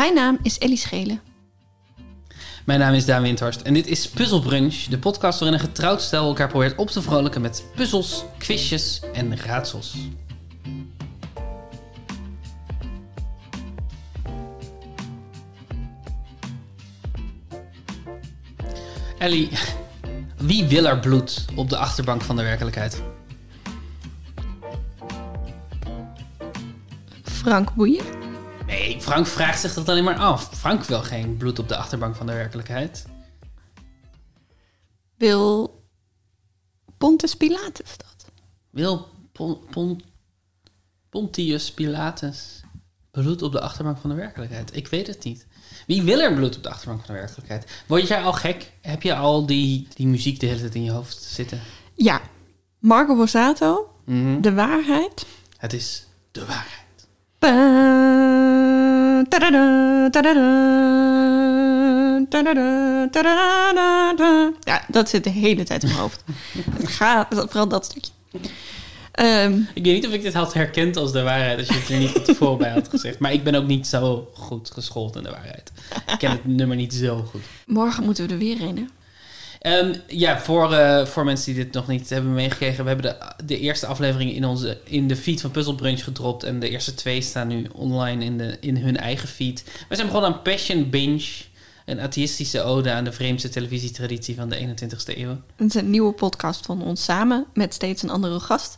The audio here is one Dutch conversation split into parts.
Mijn naam is Ellie Schelen. Mijn naam is Daan Windhorst en dit is Puzzle Brunch, de podcast waarin een getrouwd stel elkaar probeert op te vrolijken met puzzels, quizjes en raadsels. Ellie, wie wil er bloed op de achterbank van de werkelijkheid? Frank Boeien. Nee, Frank vraagt zich dat alleen maar af. Frank wil geen bloed op de achterbank van de werkelijkheid. Wil Pontus Pilatus dat? Wil Pon, Pon- Pontius Pilatus bloed op de achterbank van de werkelijkheid? Ik weet het niet. Wie wil er bloed op de achterbank van de werkelijkheid? Word jij al gek? Heb je al die, die muziek de hele tijd in je hoofd zitten? Ja. Marco Borsato, Mhm. De Waarheid. Het is de waarheid. Pa- Ja, dat zit de hele tijd in mijn hoofd. Het gaat, vooral dat stukje. Ik weet niet of ik dit had herkend als de waarheid als je het er niet van bij had gezegd. Maar ik ben ook niet zo goed geschoold in de waarheid. Ik ken het nummer niet zo goed. morgen moeten we er weer een, hè? Ehm, ja, voor, eh, voor mensen die dit nog niet hebben meegekregen. We hebben de, de eerste aflevering in, onze, in de feed van Puzzle Brunch gedropt. En de eerste twee staan nu online in, de, in hun eigen feed. We zijn begonnen aan Passion Binge. Een atheïstische ode aan de vreemdste televisietraditie van de 21ste eeuw. Het is een nieuwe podcast van ons samen met steeds een andere gast.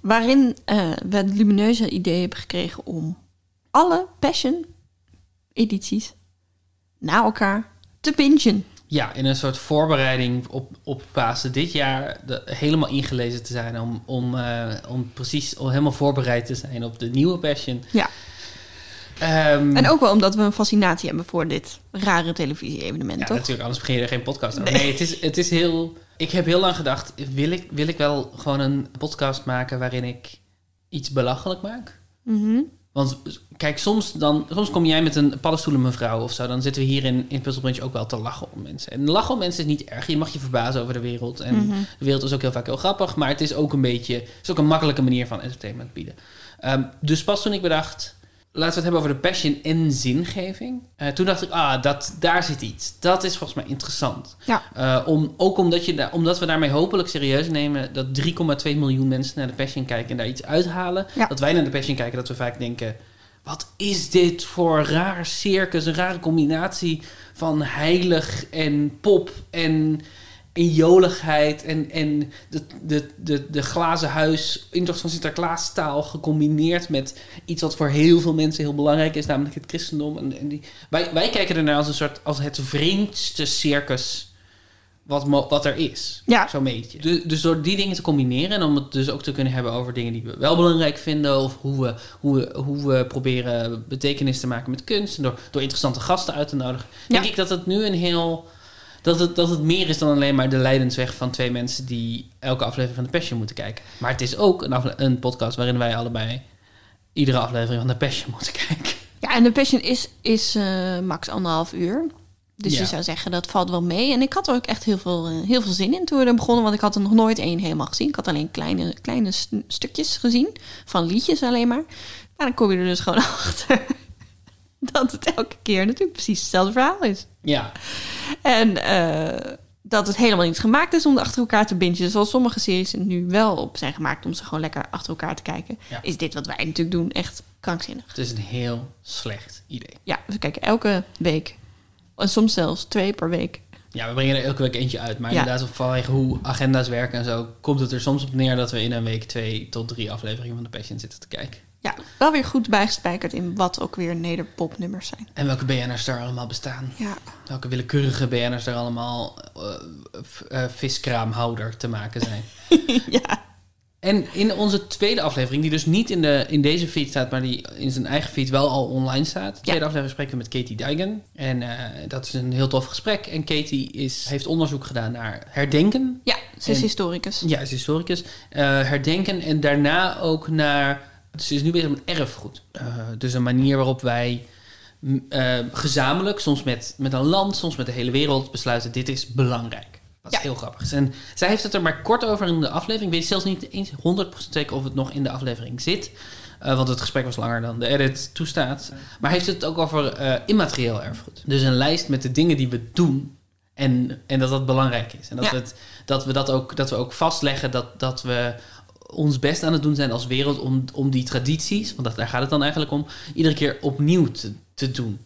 Waarin eh, we het lumineuze idee hebben gekregen om alle Passion-edities na elkaar te bingen. Ja, in een soort voorbereiding op, op Pasen dit jaar de, helemaal ingelezen te zijn. Om, om, eh, om precies om helemaal voorbereid te zijn op de nieuwe Passion. Ja. Ehm, En ook wel omdat we een fascinatie hebben voor dit rare televisie-evenement, Ja, toch? natuurlijk, anders begin je er geen podcast over. Nee. Nee, het, is, het is heel... Ik heb heel lang gedacht, wil ik, wil ik wel gewoon een podcast maken waarin ik iets belachelijk maak? Mhm. Want kijk, soms, dan, soms kom jij met een paddenstoelen mevrouw of zo. Dan zitten we hier in, in Puzzle ook wel te lachen om mensen. En lachen om mensen is niet erg. Je mag je verbazen over de wereld. En Mhm. de wereld is ook heel vaak heel grappig. Maar het is ook een beetje... Het is ook een makkelijke manier van entertainment bieden. Ehm, dus pas toen ik bedacht... Laten we het hebben over de passion en zingeving. Eh, toen dacht ik, ah, dat, daar zit iets. Dat is volgens mij interessant. Ja. Eh, om, ook omdat, je da- omdat we daarmee hopelijk serieus nemen... dat 3,2 miljoen mensen naar de passion kijken en daar iets uithalen. Ja. Dat wij naar de passion kijken, dat we vaak denken... Wat is dit voor raar circus? Een rare combinatie van heilig en pop en, en joligheid en, en de, de, de, de glazen huis, intocht van Sinterklaas taal gecombineerd met iets wat voor heel veel mensen heel belangrijk is, namelijk het christendom. En, en die, wij, wij kijken ernaar als een soort als het vreemdste circus wat, mo- wat er is. Ja. Zo'n beetje. Dus, dus door die dingen te combineren en om het dus ook te kunnen hebben over dingen die we wel belangrijk vinden. Of hoe we, hoe we, hoe we proberen betekenis te maken met kunst. En door, door interessante gasten uit te nodigen. Denk ik dat het nu een heel. Dat het, dat het meer is dan alleen maar de leidensweg van twee mensen die elke aflevering van de Passion moeten kijken. Maar het is ook een, een podcast waarin wij allebei iedere aflevering van de Passion moeten kijken. Ja, en de Passion is, is eh, max anderhalf uur. Dus Ja. je zou zeggen, dat valt wel mee. En ik had er ook echt heel veel, eh, heel veel zin in toen we er begonnen. Want ik had er nog nooit één helemaal gezien. Ik had alleen kleine, kleine st- stukjes gezien. Van liedjes alleen maar. Maar dan kom je er dus gewoon achter... dat het elke keer natuurlijk precies hetzelfde verhaal is. Ja, En eh, dat het helemaal niet gemaakt is om er achter elkaar te bingen. Zoals sommige series er nu wel op zijn gemaakt... om ze gewoon lekker achter elkaar te kijken. Ja. Is dit wat wij natuurlijk doen echt krankzinnig. het is een heel slecht idee. Ja, we kijken elke week. En soms zelfs twee per week. Ja, we brengen er elke week eentje uit. Maar Ja. inderdaad, vanwege hoe agenda's werken en zo, komt het er soms op neer dat we in een week twee tot drie afleveringen van de Passion zitten te kijken. Ja, wel weer goed bijgespijkerd in wat ook weer nederpopnummers zijn. En welke BN'ers er allemaal bestaan. Ja, Welke willekeurige BN'ers er allemaal eh, eh, viskraamhouder te maken zijn. ja. En in onze tweede aflevering, die dus niet in, de, in deze feed staat, maar die in zijn eigen feed wel al online staat. De tweede aflevering spreken we met Katie Deigen. En eh, dat is een heel tof gesprek. En Katie is, heeft onderzoek gedaan naar herdenken. ja ze is En- historicus. Ja, is historicus. Herdenken en daarna ook naar. Ze is nu bezig met erfgoed. Eh, dus een manier waarop wij eh, gezamenlijk, soms met, met een land, soms met de hele wereld, besluiten: dit is belangrijk. Dat is Ja. heel grappig. En zij heeft het er maar kort over in de aflevering. Ik weet zelfs niet eens 100% zeker of het nog in de aflevering zit. Eh, want het gesprek was langer dan de edit toestaat. Maar heeft het ook over immaterieel erfgoed. Dus een lijst met de dingen die we doen. En, en dat dat belangrijk is. En dat, Ja. we, het, dat, we, dat, ook, dat we ook vastleggen dat, dat we ons best aan het doen zijn als wereld om, om die tradities, want dat, daar gaat het dan eigenlijk om, iedere keer opnieuw te, te doen.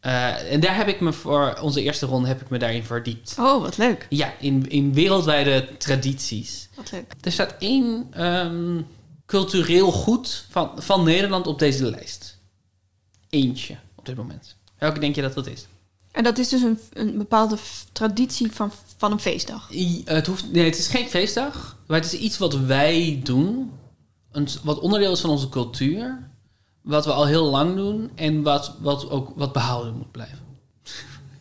Eh, en daar heb ik me voor onze eerste ronde heb ik me daarin verdiept. Oh, wat leuk. Ja, in, in wereldwijde tradities. Wat leuk. Er staat één ehm, cultureel goed van, van Nederland op deze lijst. Eentje op dit moment. Welke denk je dat dat is? En dat is dus een, een bepaalde traditie van, van een feestdag. I- het, hoeft, nee, het is geen feestdag, maar het is iets wat wij doen. Een, wat onderdeel is van onze cultuur. Wat we al heel lang doen en wat, wat ook wat behouden moet blijven.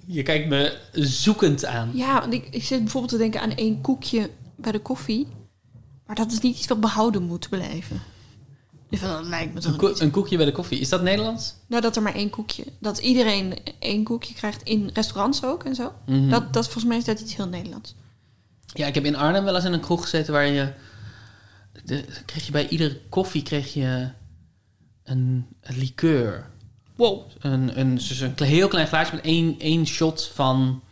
Je kijkt me zoekend aan. Ja, want ik, ik zit bijvoorbeeld te denken aan één koekje bij de koffie. Maar dat is niet iets wat behouden moet blijven. Dat lijkt me toch Een, ko- niet. een koekje bij de koffie. Is dat Nederlands? Nou, dat er maar één koekje... Dat iedereen één koekje krijgt in restaurants ook en zo. Mhm. Dat, dat volgens mij is dat iets heel Nederlands. Ja, ik heb in Arnhem wel eens in een kroeg gezeten waar je... De, kreeg je bij iedere koffie kreeg je een, een liqueur. Wow. Een, een, dus een heel klein glaasje met één, één shot van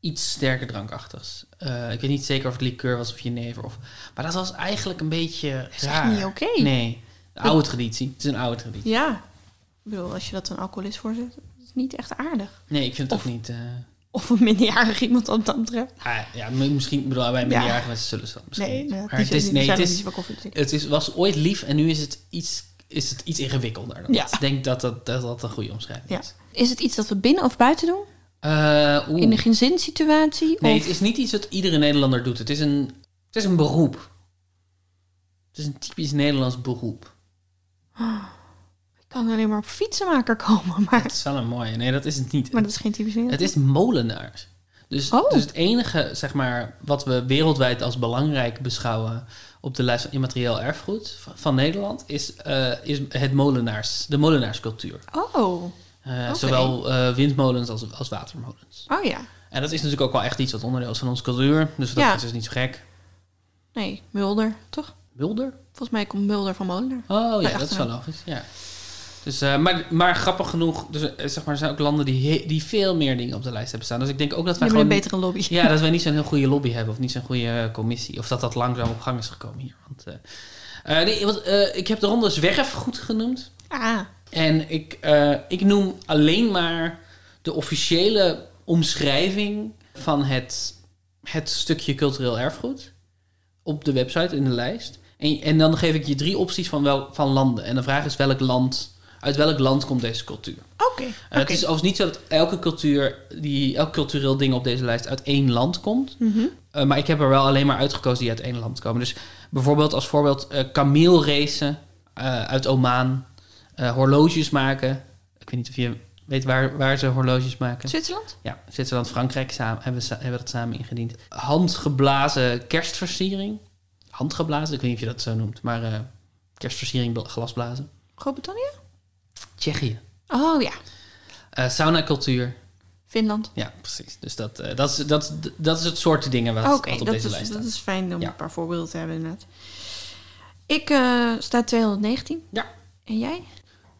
iets sterker drankachtigs. Eh, ik weet niet zeker of het liqueur was of jenever. Of, maar dat was eigenlijk een beetje is echt raar. niet oké. Nee, een oude traditie. Het is een oude traditie. Ja. Ik bedoel, als je dat een alcoholist voorzet, is niet echt aardig. Nee, ik vind het Of- ook niet... eh, Of een minderjarig iemand wat dat betreft. ah, ja, misschien... Bedoel, bij Ja. minderjarige mensen zullen ze dat misschien Nee, Maar het is, nee, het is, het is, was ooit lief en nu is het iets, is het iets ingewikkelder. Dan Ja. Ik denk dat dat, dat dat een goede omschrijving Ja. is. Is het iets dat we binnen of buiten doen? Eh. In een gezinssituatie? Nee, of... het is niet iets wat iedere Nederlander doet. Het is een, het is een beroep. Het is een typisch Nederlands beroep. Ik kan alleen maar op fietsenmaker komen, maar, Het is wel een mooie. Nee, dat is het niet. maar dat is geen typisch Het is molenaars. Dus, Oh. dus het enige, zeg maar, wat we wereldwijd als belangrijk beschouwen op de lijst van immaterieel erfgoed van, Nederland, is, eh, is het molenaars, de molenaarscultuur. Oh. Eh. Zowel eh, windmolens als, als watermolens. Oh ja. En dat is natuurlijk ook wel echt iets wat onderdeel is van onze cultuur. Dus dat Ja. is dus niet zo gek. Nee, Mulder, toch? Mulder? Volgens mij komt Mulder van Molenaar. Oh ja, dat is wel logisch. Ja. Dus, eh, maar, maar grappig genoeg, dus, eh, zeg maar, er zijn ook landen die, die veel meer dingen op de lijst hebben staan. Dus ik denk ook dat wij hebben een gewoon... betere lobby. Ja, dat wij niet zo'n heel goede lobby hebben of niet zo'n goede eh, commissie. Of dat dat langzaam op gang is gekomen hier. Want, nee, want, ik heb de ronde zwerfgoed genoemd. Ah, En ik, ik noem alleen maar de officiële omschrijving van het, het stukje cultureel erfgoed op de website in de lijst. En, en dan geef ik je drie opties van, wel, van landen. En de vraag is welk land, uit welk land komt deze cultuur? oké. Eh. Het is overigens niet zo dat elke cultuur, die, elk cultureel ding op deze lijst uit één land komt. Mhm. Eh, maar ik heb er wel alleen maar uitgekozen die uit één land komen. Dus bijvoorbeeld als voorbeeld eh kameelracen uit Oman. horloges maken. Ik weet niet of je weet waar, waar ze horloges maken. Zwitserland? Ja, Zwitserland, Frankrijk samen, hebben, hebben dat samen ingediend. Handgeblazen kerstversiering. Handgeblazen, ik weet niet of je dat zo noemt. Maar eh, kerstversiering, bl- glasblazen. Groot-Brittannië? Tsjechië. Oh ja. Eh saunacultuur. Finland. Ja, precies. Dus dat, eh, dat, is, dat, dat is het soort dingen wat, Oké, wat op dat, deze is, lijst dat staat. is fijn om Ja. een paar voorbeelden te hebben inderdaad. Ik sta 219. Ja. En jij?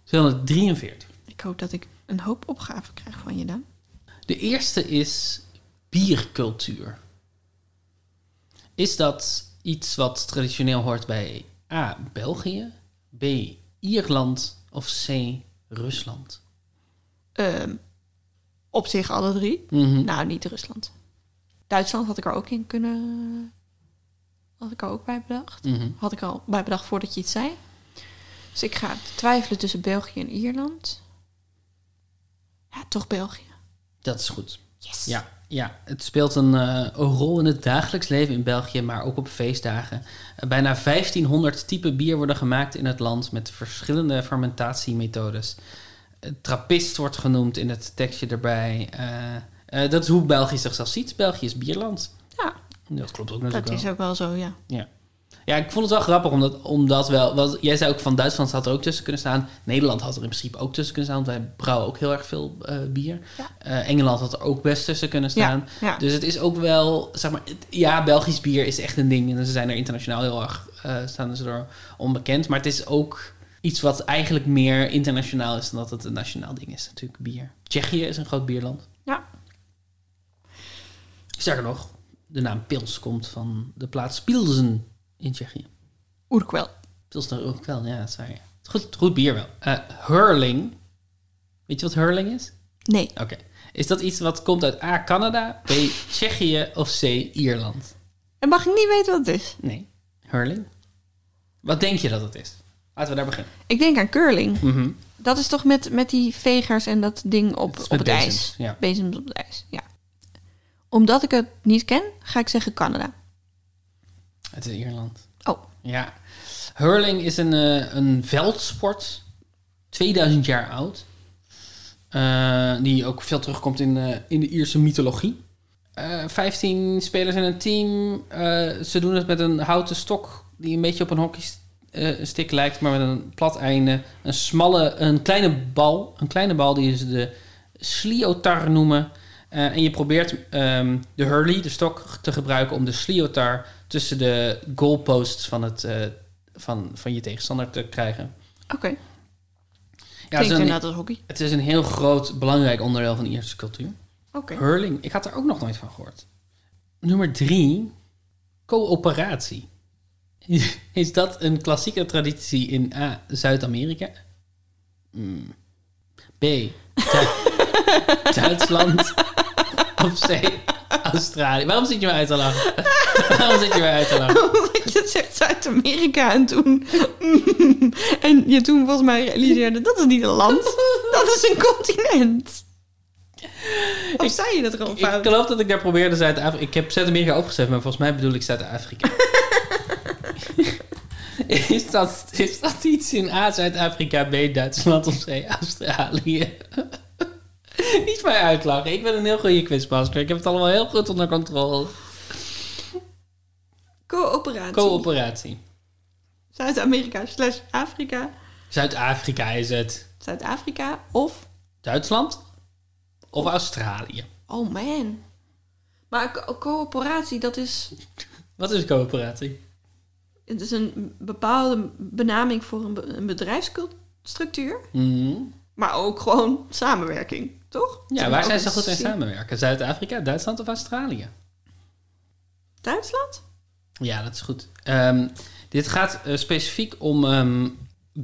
243. Ik hoop dat ik een hoop opgaven krijg van je dan. De eerste is biercultuur. Is dat iets wat traditioneel hoort bij A. België, B. Ierland of C. Rusland? Ehm, op zich alle drie. Mhm. Nou, niet Rusland. Duitsland had ik er ook in kunnen... Had ik er ook bij bedacht. Mhm. Had ik al bij bedacht voordat je het zei. Dus ik ga twijfelen tussen België en Ierland. Ja, toch België. Dat is goed. Yes. Ja, ja. het speelt een, eh, een rol in het dagelijks leven in België, maar ook op feestdagen. Eh, bijna 1500 typen bier worden gemaakt in het land met verschillende fermentatiemethodes. Eh, Trappist wordt genoemd in het tekstje erbij. Dat is hoe België zichzelf ziet. België is bierland. Ja, Dat klopt ook dat natuurlijk is wel. ook wel zo, ja. Ja, ik vond het wel grappig, omdat, omdat wel... Want jij zei ook van Duitsland had er ook tussen kunnen staan. Nederland had er in principe ook tussen kunnen staan, want wij brouwen ook heel erg veel eh, bier. Ja. Eh, Engeland had er ook best tussen kunnen staan. Ja, ja. Dus het is ook wel, zeg maar, het- ja, Belgisch bier is echt een ding. En ze zijn er internationaal heel erg, eh, staan ze er onbekend. Maar het is ook, iets wat eigenlijk meer internationaal is dan dat het een nationaal ding is. Natuurlijk bier. Tsjechië is een groot bierland. Ja. Sterker nog, de naam Pils komt van de plaats Pilsen in Tsjechië. Oerkwel. Pilsner ook wel, ja, waar. ja. Goed, goed bier wel. Eh, hurling. Weet je wat hurling is? Nee. Oké. Is dat iets wat komt uit A, Canada, B, Tsjechië of C, Ierland? En mag ik niet weten wat het is? Nee. Hurling? Wat denk je dat het is? Laten we daar beginnen. Ik denk aan curling. Mhm. Dat is toch met, met die vegers en dat ding op, is op het bezems, ijs. ja. Bezems op het ijs, ja. Omdat ik het niet ken, ga ik zeggen Canada. Het is Ierland. Oh, Ja. Hurling is een, eh, een veldsport. 2000 jaar oud. Eh, die ook veel terugkomt in, eh, in de Ierse mythologie. Eh 15 spelers in een team. Ze doen het met een houten stok die een beetje op een hockeystick lijkt, maar met een plat einde. Een smalle, een kleine bal. Een kleine bal die ze de sliotar noemen. Eh, en je probeert ehm, de hurley, de stok, te gebruiken om de sliotar tussen de goalposts van, het, eh, van, van je tegenstander te krijgen. oké. Ja, het, Klinkt is een, inderdaad als hockey. het is een heel groot, belangrijk onderdeel van de Ierse cultuur. Oké. Hurling, ik had er ook nog nooit van gehoord. Nummer drie, coöperatie. Is dat een klassieke traditie in A, Zuid-Amerika? Hmm. B, Du- Duitsland? Of C, Australië? Waarom zit je me uit te lachen? Waarom zit je me uit te lachen? Omdat je zegt Zuid-Amerika en toen... en je toen volgens mij realiseerde, dat is niet een land. Dat is een continent. Of zei je dat gewoon Ik fout? geloof dat ik daar probeerde Zuid-Afrika... Ik heb Zuid-Amerika opgeschreven, maar volgens mij bedoel ik Zuid-Afrika. is, dat, is dat iets in A, Zuid-Afrika, B, Duitsland of C, Australië? Niet mij uitlachen. Ik ben een heel goede quizmaster. Ik heb het allemaal heel goed onder controle. Coöperatie. Coöperatie. Zuid-Amerika slash Afrika. Zuid-Afrika is het. Zuid-Afrika of... Duitsland of Australië? Oh man. Maar co- coöperatie, dat is... Wat is coöperatie? Het is een bepaalde benaming voor een, be- een bedrijfsstructuur. Mhm. Maar ook gewoon samenwerking, toch? Ja, waar zijn ze goed in samenwerken? Zuid-Afrika, Duitsland of Australië? Duitsland? Ja, dat is goed. Ehm, dit gaat eh, specifiek om ehm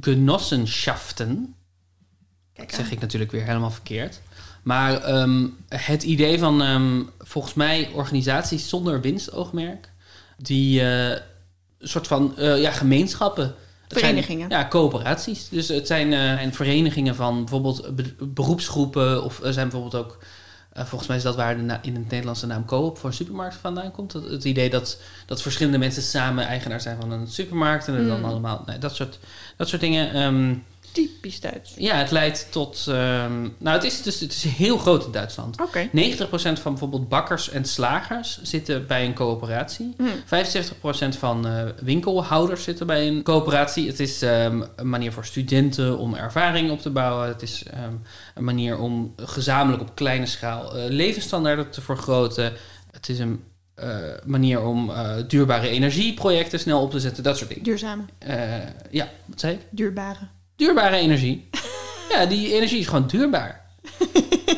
genossenschaften. Kijk Dat zeg ik natuurlijk weer helemaal verkeerd. Maar ehm, het idee van volgens mij organisaties zonder winstoogmerk, die een soort van eh, ja, gemeenschappen. Zijn- Verenigingen. ja, coöperaties. Dus het zijn, eh, en verenigingen van bijvoorbeeld be- beroepsgroepen. Of er zijn bijvoorbeeld ook, eh, volgens mij is dat waar de in het Nederlands de naam coop voor een supermarkt vandaan komt. Het, het idee dat, dat verschillende mensen samen eigenaar zijn van een supermarkt. En er dan Hmm. allemaal, nee, dat, soort, dat soort dingen. ehm, Typisch Duits. ja, het leidt tot. ehm, nou, het is, dus, het is heel groot in Duitsland. Oké. 90% van bijvoorbeeld bakkers en slagers zitten bij een coöperatie. Hm. 75% van eh, winkelhouders zitten bij een coöperatie. Het is ehm, een manier voor studenten om ervaring op te bouwen. Het is ehm, een manier om gezamenlijk op kleine schaal eh, levensstandaarden te vergroten. Het is een eh, manier om duurbare energieprojecten snel op te zetten. Dat soort dingen. Duurzame. Ja, wat zei ik? Duurbare. Duurbare energie. Ja, die energie is gewoon duurbaar.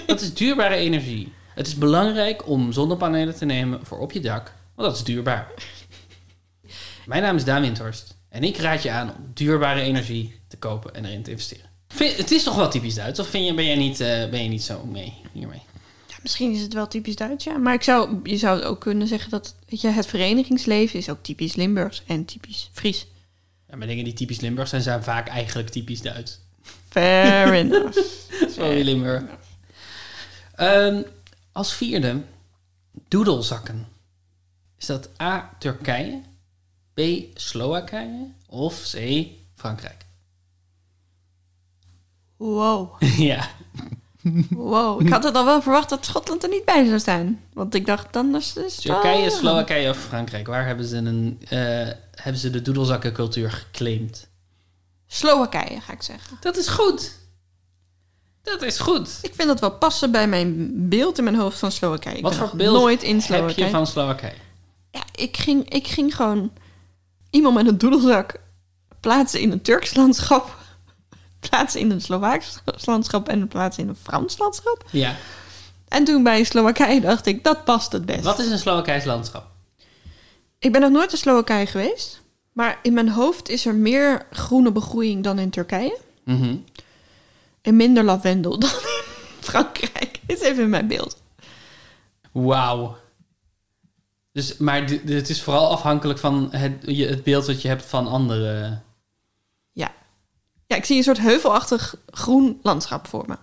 Dat is duurbare energie. Het is belangrijk om zonnepanelen te nemen voor op je dak, want dat is duurbaar. Mijn naam is Daan Windhorst en ik raad je aan om duurbare energie te kopen en erin te investeren. Vind- het is toch wel typisch Duits, of vind je, ben, jij niet, eh, ben je niet zo mee hiermee? Ja, misschien is het wel typisch Duits, ja. Maar ik zou, je zou ook kunnen zeggen dat weet je, het verenigingsleven is ook typisch Limburgs en typisch Fries. Ja, maar dingen die typisch Limburg zijn, zijn vaak eigenlijk typisch Duits. Fair enough. Sorry Limburg. Ehm, als vierde, doedelzakken. Is dat A, Turkije, B, Slowakije of C, Frankrijk? Wow. ja, Wow. Ik had het al wel verwacht dat Schotland er niet bij zou staan. Want ik dacht, dan is het... Turkije, wel- Slowakije of Frankrijk. Waar hebben ze, een, eh, hebben ze de doedelzakkencultuur geclaimd? Slowakije, ga ik zeggen. Dat is goed. Dat is goed. Ik vind dat wel passen bij mijn beeld in mijn hoofd van Slowakije. Wat voor beeld nooit in Heb Slowakije. je van Slowakije? Ja, ik ging, ik ging gewoon iemand met een doedelzak plaatsen in een Turks landschap. plaats in een Slovaaks landschap en een plaats in een Frans landschap. Ja. En toen bij Slowakije dacht ik, dat past het best. Wat is een Slowakijs landschap? Ik ben nog nooit in Slowakije geweest. Maar in mijn hoofd is er meer groene begroeiing dan in Turkije. Mhm. En minder lavendel dan in Frankrijk. Is even mijn beeld. Wauw. Dus, maar het is vooral afhankelijk van het, het beeld dat je hebt van andere... Ja. Ja, ik zie een soort heuvelachtig groen landschap voor me.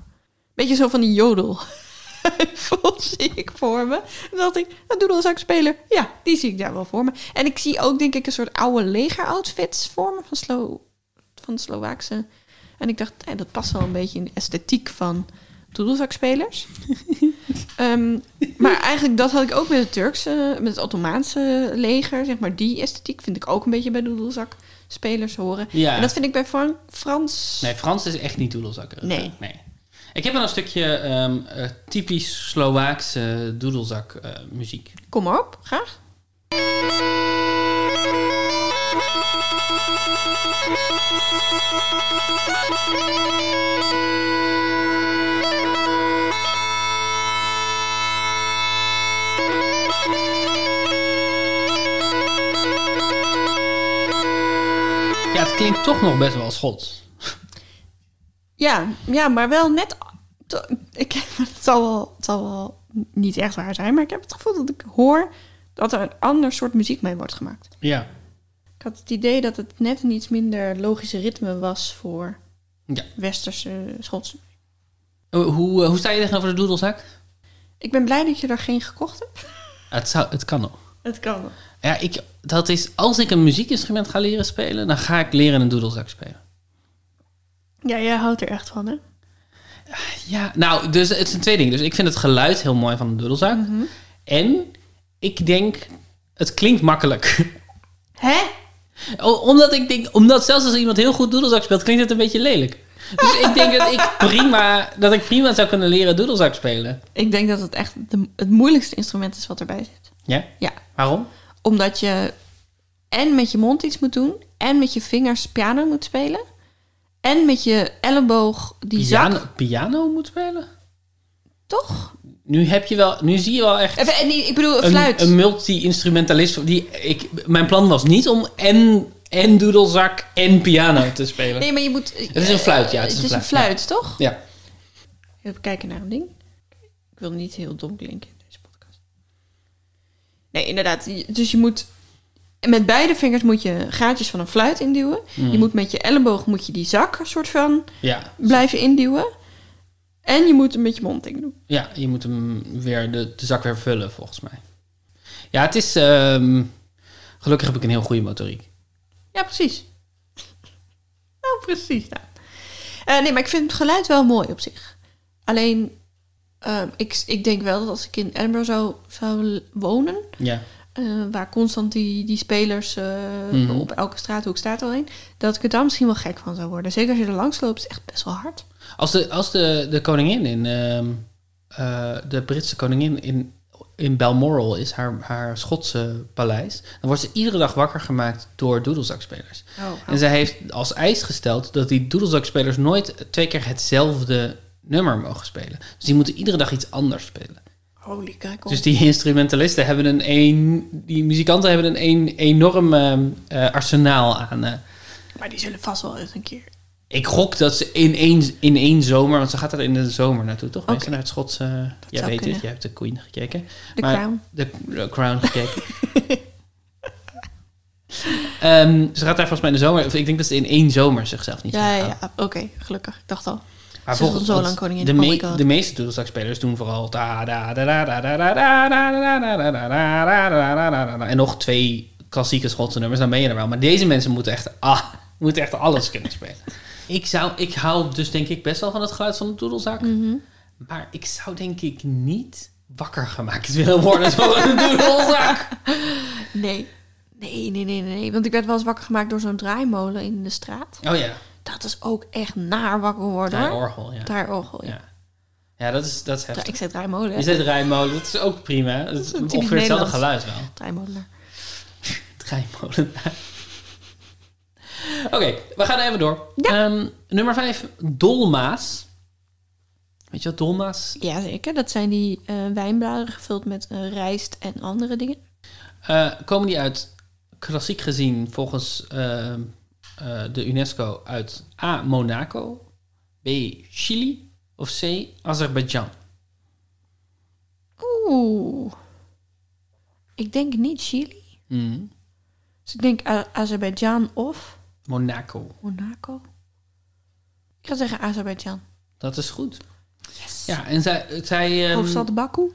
Beetje zo van die jodel. Heuvel zie ik voor me. En dacht ik, een doedelzakspeler, ja, die zie ik daar wel voor me. En ik zie ook, denk ik, een soort oude legeroutfits voor me van, Slo van de Slovaakse. En ik dacht, eh, dat past wel een beetje in de esthetiek van doedelzakspelers. Ehm, maar eigenlijk, dat had ik ook met het Turkse, met het Ottomaanse leger. Zeg maar, die esthetiek vind ik ook een beetje bij doedelzakspelers horen. Ja. En dat vind ik bij Fran- Frans... Nee, Frans is echt niet doedelzakker. Nee. nee. Ik heb wel een stukje ehm, eh, typisch Slovaakse doedelzak eh, muziek. Kom maar op, graag. Ja, het klinkt toch nog best wel Schots. Ja, ja, maar wel net... Ik, het, zal wel, het zal wel niet echt waar zijn, maar ik heb het gevoel dat ik hoor dat er een ander soort muziek mee wordt gemaakt. Ja. Ik had het idee dat het net een iets minder logische ritme was voor Ja. westerse Schotse. Hoe, hoe, eh, hoe sta je tegenover de doedelzak? Ik ben blij dat je er geen gekocht hebt. Het, zou, het kan nog. Het kan wel. Ja, ik, dat is, als ik een muziekinstrument ga leren spelen, dan ga ik leren een doedelzak spelen. Ja, jij houdt er echt van, hè? Ja, nou, dus het zijn twee dingen. Dus ik vind het geluid heel mooi van de doedelzak. En ik denk, het klinkt makkelijk. Hè? O- omdat ik denk, omdat zelfs als iemand heel goed doedelzak speelt, klinkt het een beetje lelijk. Dus ik denk dat ik prima, dat ik prima zou kunnen leren doedelzak spelen. Ik denk dat het echt de, het moeilijkste instrument is wat erbij zit. Ja? Ja, Waarom? omdat je en met je mond iets moet doen, en met je vingers piano moet spelen, en met je elleboog die Piano, zak. piano moet spelen? Toch? Nu heb je wel, nu zie je wel echt Even, en ik bedoel, een fluit. een, een multi-instrumentalist. Die, ik, mijn plan was niet om en, en doedelzak en piano te spelen. nee, maar je moet... Het is een fluit, ja, het is Het een is een fluit, fluit, toch? Ja. Even kijken naar een ding. Ik wil niet heel dom klinken in deze podcast. Nee, inderdaad. Dus je moet... Met beide vingers moet je gaatjes van een fluit induwen. Mm. Je moet met je elleboog moet je die zak soort van Ja. blijven induwen. En je moet hem met je mond ding doen. ja, je moet hem weer, de, de zak weer vullen, volgens mij. Ja, het is... ehm, gelukkig heb ik een heel goede motoriek. Ja, precies. nou, precies. Nou. Eh, nee, maar ik vind het geluid wel mooi op zich. Alleen, ehm, ik, ik denk wel dat als ik in Edinburgh zou, zou wonen... Ja. Eh, waar constant die, die spelers Mhm. op elke straathoek staat al een... dat ik er dan misschien wel gek van zou worden. Zeker als je er langs loopt, is het echt best wel hard. Als de, als de, de koningin in... ehm, eh, de Britse koningin in, in Balmoral is haar, haar Schotse paleis... dan wordt ze iedere dag wakker gemaakt door doedelzakspelers. Oh, En zij heeft als eis gesteld dat die doedelzakspelers nooit twee keer hetzelfde nummer mogen spelen. Dus die moeten iedere dag iets anders spelen. Holy kijk Dus die instrumentalisten hebben een, een die muzikanten hebben een, een enorm eh, arsenaal aan. eh. Maar die zullen vast wel eens een keer... ik gok dat ze in één, in één zomer, want ze gaat er in de zomer naartoe, toch? Oké. Meestal naar het Schotse. jij zou weet kunnen. het, jij hebt de Queen gekeken. De Maar- Crown. De, de Crown gekeken. Ehm, ze gaat daar volgens mij in de zomer. of Ik denk dat ze in één zomer zichzelf niet ja, ja. oké, gelukkig. Ik dacht al. Maar volgens al zo lang koningin. De, Oh me- de meeste doedelzakspelers doen vooral da da da da da da da da da da da da da da da da da da da en nog twee klassieke Schotse nummers, dan ben je er wel. Maar deze mensen moeten echt, ah, moeten echt alles kunnen spelen. Ik, zou, ik hou dus denk ik best wel van het geluid van de doedelzak. Mhm. Maar ik zou denk ik niet wakker gemaakt willen worden door een doedelzak. Nee. Nee, nee, nee, nee. Want ik werd wel eens wakker gemaakt door zo'n draaimolen in de straat. Oh ja, Dat is ook echt naar wakker worden, draai hoor. orgel, ja. Draaiorgel, ja. Ja, ja dat, is, dat is heftig. Ik zei draaimolen, Je zet rijmolen, dat is ook prima. Dat is ongeveer hetzelfde Nederlands. geluid wel. Draaimolenaar. Draaimolenaar. Oké, we gaan even door. Ja. Ehm, nummer 5, dolma's. Weet je wat dolma's? Jazeker, dat zijn die eh, wijnbladeren gevuld met eh, rijst en andere dingen. Eh, komen die uit, klassiek gezien, volgens eh, de UNESCO uit A. Monaco, B. Chili of C. Azerbeidzjan? Oeh. Ik denk niet Chili. Mhm. Dus ik denk Azerbeidzjan of Monaco. Monaco. Ik ga zeggen Azerbeidzjan. Dat is goed. Yes. Ja, en zij... zij ehm, Hoofdstad Baku.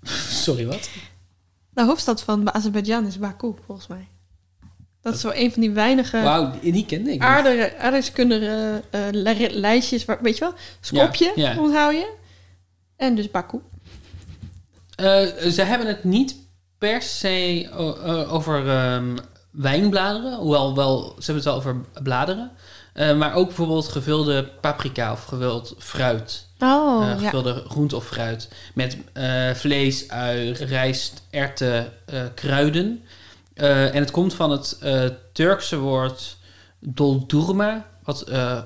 Sorry, wat? De hoofdstad van Azerbeidzjan is Baku, volgens mij. Dat is zo een van die weinige Wauw, die, kende ik aardige, aardrijkskundige eh, li- lijstjes. Waar, weet je wel? Skopje, Ja, ja. onthoud je. En dus Baku. Eh, ze hebben het niet per se eh, over ehm, wijnbladeren. Hoewel, wel, ze hebben het wel over bladeren. Maar ook bijvoorbeeld gevulde paprika of gevuld fruit. Oh, ja. gevulde groente of fruit. Met vlees, ui, rijst, erwten, eh, kruiden. Eh, en het komt van het eh, Turkse woord doldurma, wat eh,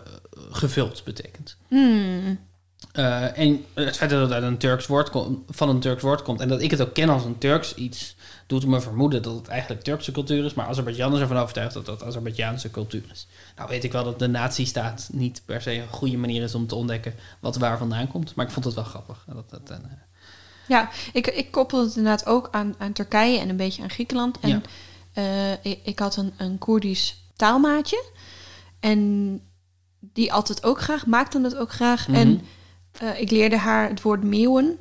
gevuld betekent. Hmm. En het feit dat het uit een Turks woord van een Turks woord komt en dat ik het ook ken als een Turks iets, doet me vermoeden dat het eigenlijk Turkse cultuur is. Maar Azerbeidzjan is ervan overtuigd dat dat Azerbeidjaanse cultuur is. Nou weet ik wel dat de nazistaat niet per se een goede manier is om te ontdekken wat waar vandaan komt. Maar ik vond het wel grappig. Dat, dat, Ja, ik, ik koppel het inderdaad ook aan, aan Turkije en een beetje aan Griekenland. En eh, ik, ik had een, een Koerdisch taalmaatje. En die at het ook graag, maakte het ook graag. Mhm. En eh, ik leerde haar het woord meeuwen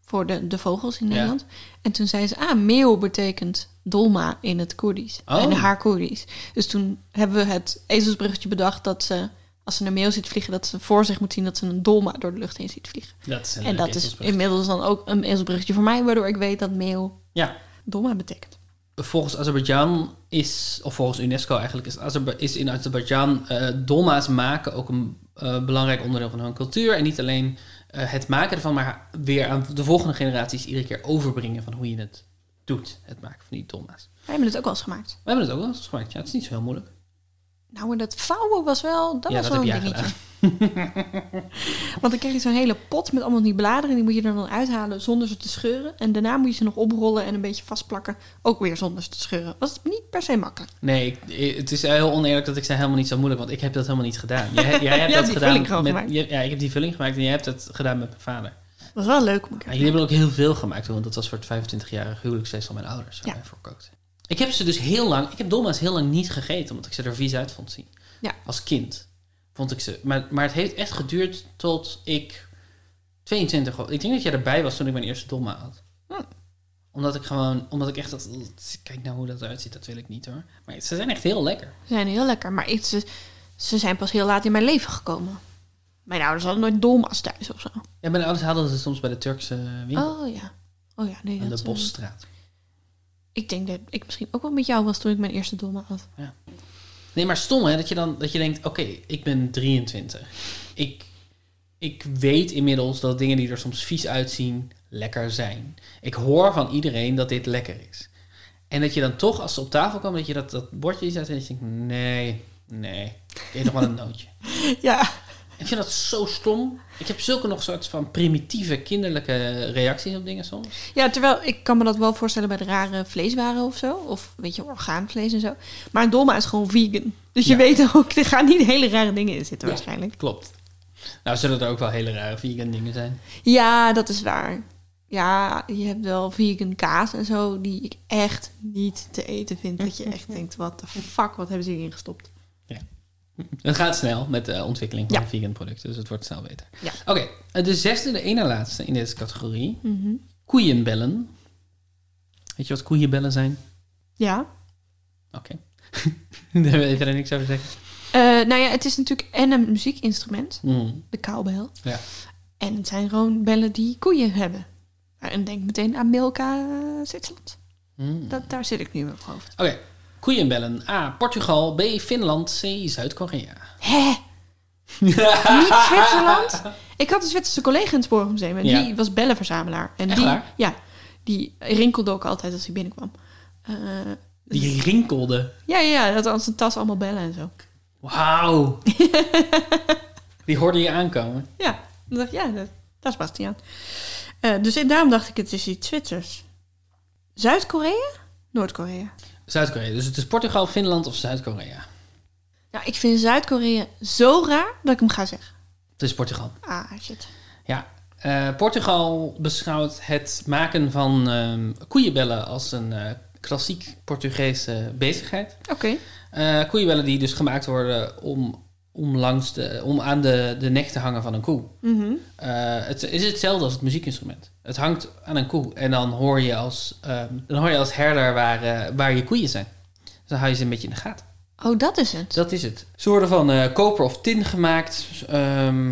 voor de, de vogels in Ja. Nederland. En toen zei ze, ah, meeuw betekent dolma in het Koerdisch. Oh. En haar Koerdisch. Dus toen hebben we het ezelsbruggetje bedacht dat ze, als ze een meeuw ziet vliegen, dat ze voor zich moet zien dat ze een dolma door de lucht heen ziet vliegen. dat is een En dat is inmiddels dan ook een ezelsbruggetje voor mij, waardoor ik weet dat meeuw Ja, dolma betekent. volgens Azerbeidzjan is, of volgens UNESCO eigenlijk, is, Azerbe- is in Azerbeidzjan eh, dolma's maken ook een eh, belangrijk onderdeel van hun cultuur. En niet alleen eh, het maken ervan, maar weer aan de volgende generaties iedere keer overbrengen van hoe je het doet, het maken van die dolma's. Wij hebben het ook wel eens gemaakt. We hebben het ook wel eens gemaakt. Ja, het is niet zo heel moeilijk. Nou, maar dat vouwen was wel, dat ja, was dat wel een dingetje. Want dan krijg je zo'n hele pot met allemaal die bladeren. Die moet je er dan uithalen zonder ze te scheuren. En daarna moet je ze nog oprollen en een beetje vastplakken. Ook weer zonder ze te scheuren. Was niet per se makkelijk. Nee, ik- het is heel oneerlijk dat ik zei helemaal niet zo moeilijk, want ik heb dat helemaal niet gedaan. Jij, jij hebt dat die gedaan vulling met, gemaakt. ja, ik heb die vulling gemaakt en jij hebt het gedaan met mijn vader. Dat was wel leuk Ja, keer. jullie hebben ook heel veel gemaakt, want dat was voor het 25-jarig huwelijksfeest van mijn ouders. Waar Ja. voor kookten. Ik heb ze dus heel lang, ik heb dolma's heel lang niet gegeten, omdat ik ze er vies uit vond zien. Ja. Als kind vond ik ze. Maar, maar het heeft echt geduurd tot ik 22 was. Ik denk dat jij erbij was toen ik mijn eerste dolma had. Hm. Omdat ik gewoon, omdat ik echt dat, kijk nou hoe dat eruit ziet, dat wil ik niet hoor. Maar ze zijn echt heel lekker. Ze zijn heel lekker. Maar ik, ze, ze zijn pas heel laat in mijn leven gekomen. Mijn ouders hadden nooit dolma's thuis of zo. Ja, mijn ouders hadden ze soms bij de Turkse winkel Oh ja. Oh ja, nee. aan de eh, Bosstraat. Ik denk dat ik misschien ook wel met jou was toen ik mijn eerste dolma had. Nee, maar stom hè, dat je dan dat je denkt, oké, ik ben 23. Ik, ik weet inmiddels dat dingen die er soms vies uitzien, lekker zijn. Ik hoor van iedereen dat dit lekker is. En dat je dan toch, als ze op tafel komen, dat je dat, dat bordje iets uit en dat je denkt, nee, nee, eet nog wel een nootje. Ja. Ik vind dat zo stom. Ik heb zulke nog soort van primitieve, kinderlijke reacties op dingen soms. Ja, terwijl ik kan me dat wel voorstellen bij de rare vleeswaren of zo. Of weet je, orgaanvlees en zo. Maar een dolma is gewoon vegan. Dus je Ja. weet ook, er gaan niet hele rare dingen in zitten Ja. waarschijnlijk. Klopt. Nou, zullen er ook wel hele rare vegan dingen zijn. Ja, dat is waar. Ja, je hebt wel vegan kaas en zo die ik echt niet te eten vind. Dat je echt denkt, wat de fuck, wat hebben ze hierin gestopt? Het gaat snel met de ontwikkeling van Ja. vegan producten, dus het wordt snel beter. Ja. Oké, eh, de zesde, de ene laatste in deze categorie. Mhm. Koeienbellen. Weet je wat koeienbellen zijn? Ja. Oké. Daar wil je verder niks over zeggen. Eh, nou ja, het is natuurlijk en een muziekinstrument, Mm. de kaalbel. Ja. En het zijn gewoon bellen die koeien hebben. En denk meteen aan Milka eh, Zwitserland. Mm. Dat, daar zit ik nu mijn hoofd. Oké, koeienbellen. A. Portugal. B. Finland. C. Zuid-Korea. Hè? Niet Zwitserland? Ik had een Zwitserse collega in het Spoorwegmuseum en Ja. die was bellenverzamelaar. En Echt die, waar? Ja, die rinkelde ook altijd als hij binnenkwam. Eh, Die rinkelde. Ja, ja, dat aan zijn tas allemaal bellen en zo. Wauw. Die hoorde je aankomen. Ja, dan dacht ik, ja, dat, dat is Bastiaan. Eh, dus daarom dacht ik, het is iets Zwitsers. Zuid-Korea? Noord-Korea. Zuid-Korea. Dus het is Portugal, Finland of Zuid-Korea. Nou, ik vind Zuid-Korea zo raar dat ik hem ga zeggen. Het is Portugal. Ah, shit. Ja. Eh, Portugal beschouwt het maken van ehm, koeienbellen als een eh, klassiek Portugese bezigheid. Oké. Eh, koeienbellen die dus gemaakt worden om, om, langs de, om aan de, de nek te hangen van een koe. Mhm. Eh, het is hetzelfde als het muziekinstrument. Het hangt aan een koe en dan hoor je als, ehm, dan hoor je als herder waar, eh, waar je koeien zijn. Dus dan hou je ze een beetje in de gaten. Oh, dat is het. Dat is het. Ze worden van eh, koper of tin gemaakt. Ehm,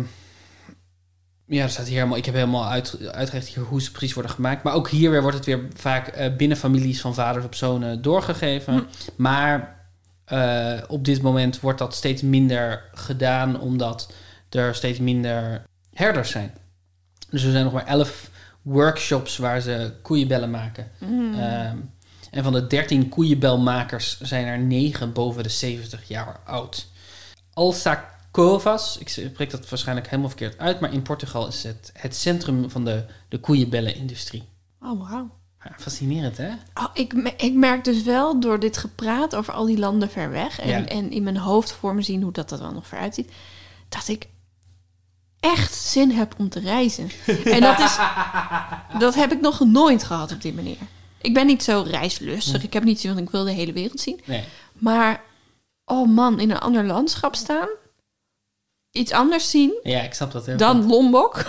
ja, er staat hier helemaal, ik heb helemaal uit, uitgelegd hier hoe ze precies worden gemaakt. Maar ook hier weer wordt het weer vaak binnen families van vaders op zonen doorgegeven. Hm. Maar eh, op dit moment wordt dat steeds minder gedaan, omdat er steeds minder herders zijn. Dus er zijn nog maar elf workshops waar ze koeienbellen maken. Mm. Ehm, en van de 13 koeienbelmakers zijn er 9 boven de 70 jaar oud. Alsacovas, ik spreek dat waarschijnlijk helemaal verkeerd uit, maar in Portugal is het het centrum van de, de koeienbellenindustrie. Oh, wauw. Ja, fascinerend, hè? Oh, ik, ik merk dus wel door dit gepraat over al die landen ver weg... en, Ja. en in mijn hoofd voor me zien hoe dat er dan nog voor uitziet... dat ik echt zin heb om te reizen. En dat, is, dat heb ik nog nooit gehad op die manier. Ik ben niet zo reislustig. Ik heb niet zo van, ik wil de hele wereld zien. Nee. Maar, oh man, in een ander landschap staan... iets anders zien Ja, ik snap dat heel dan goed. Lombok.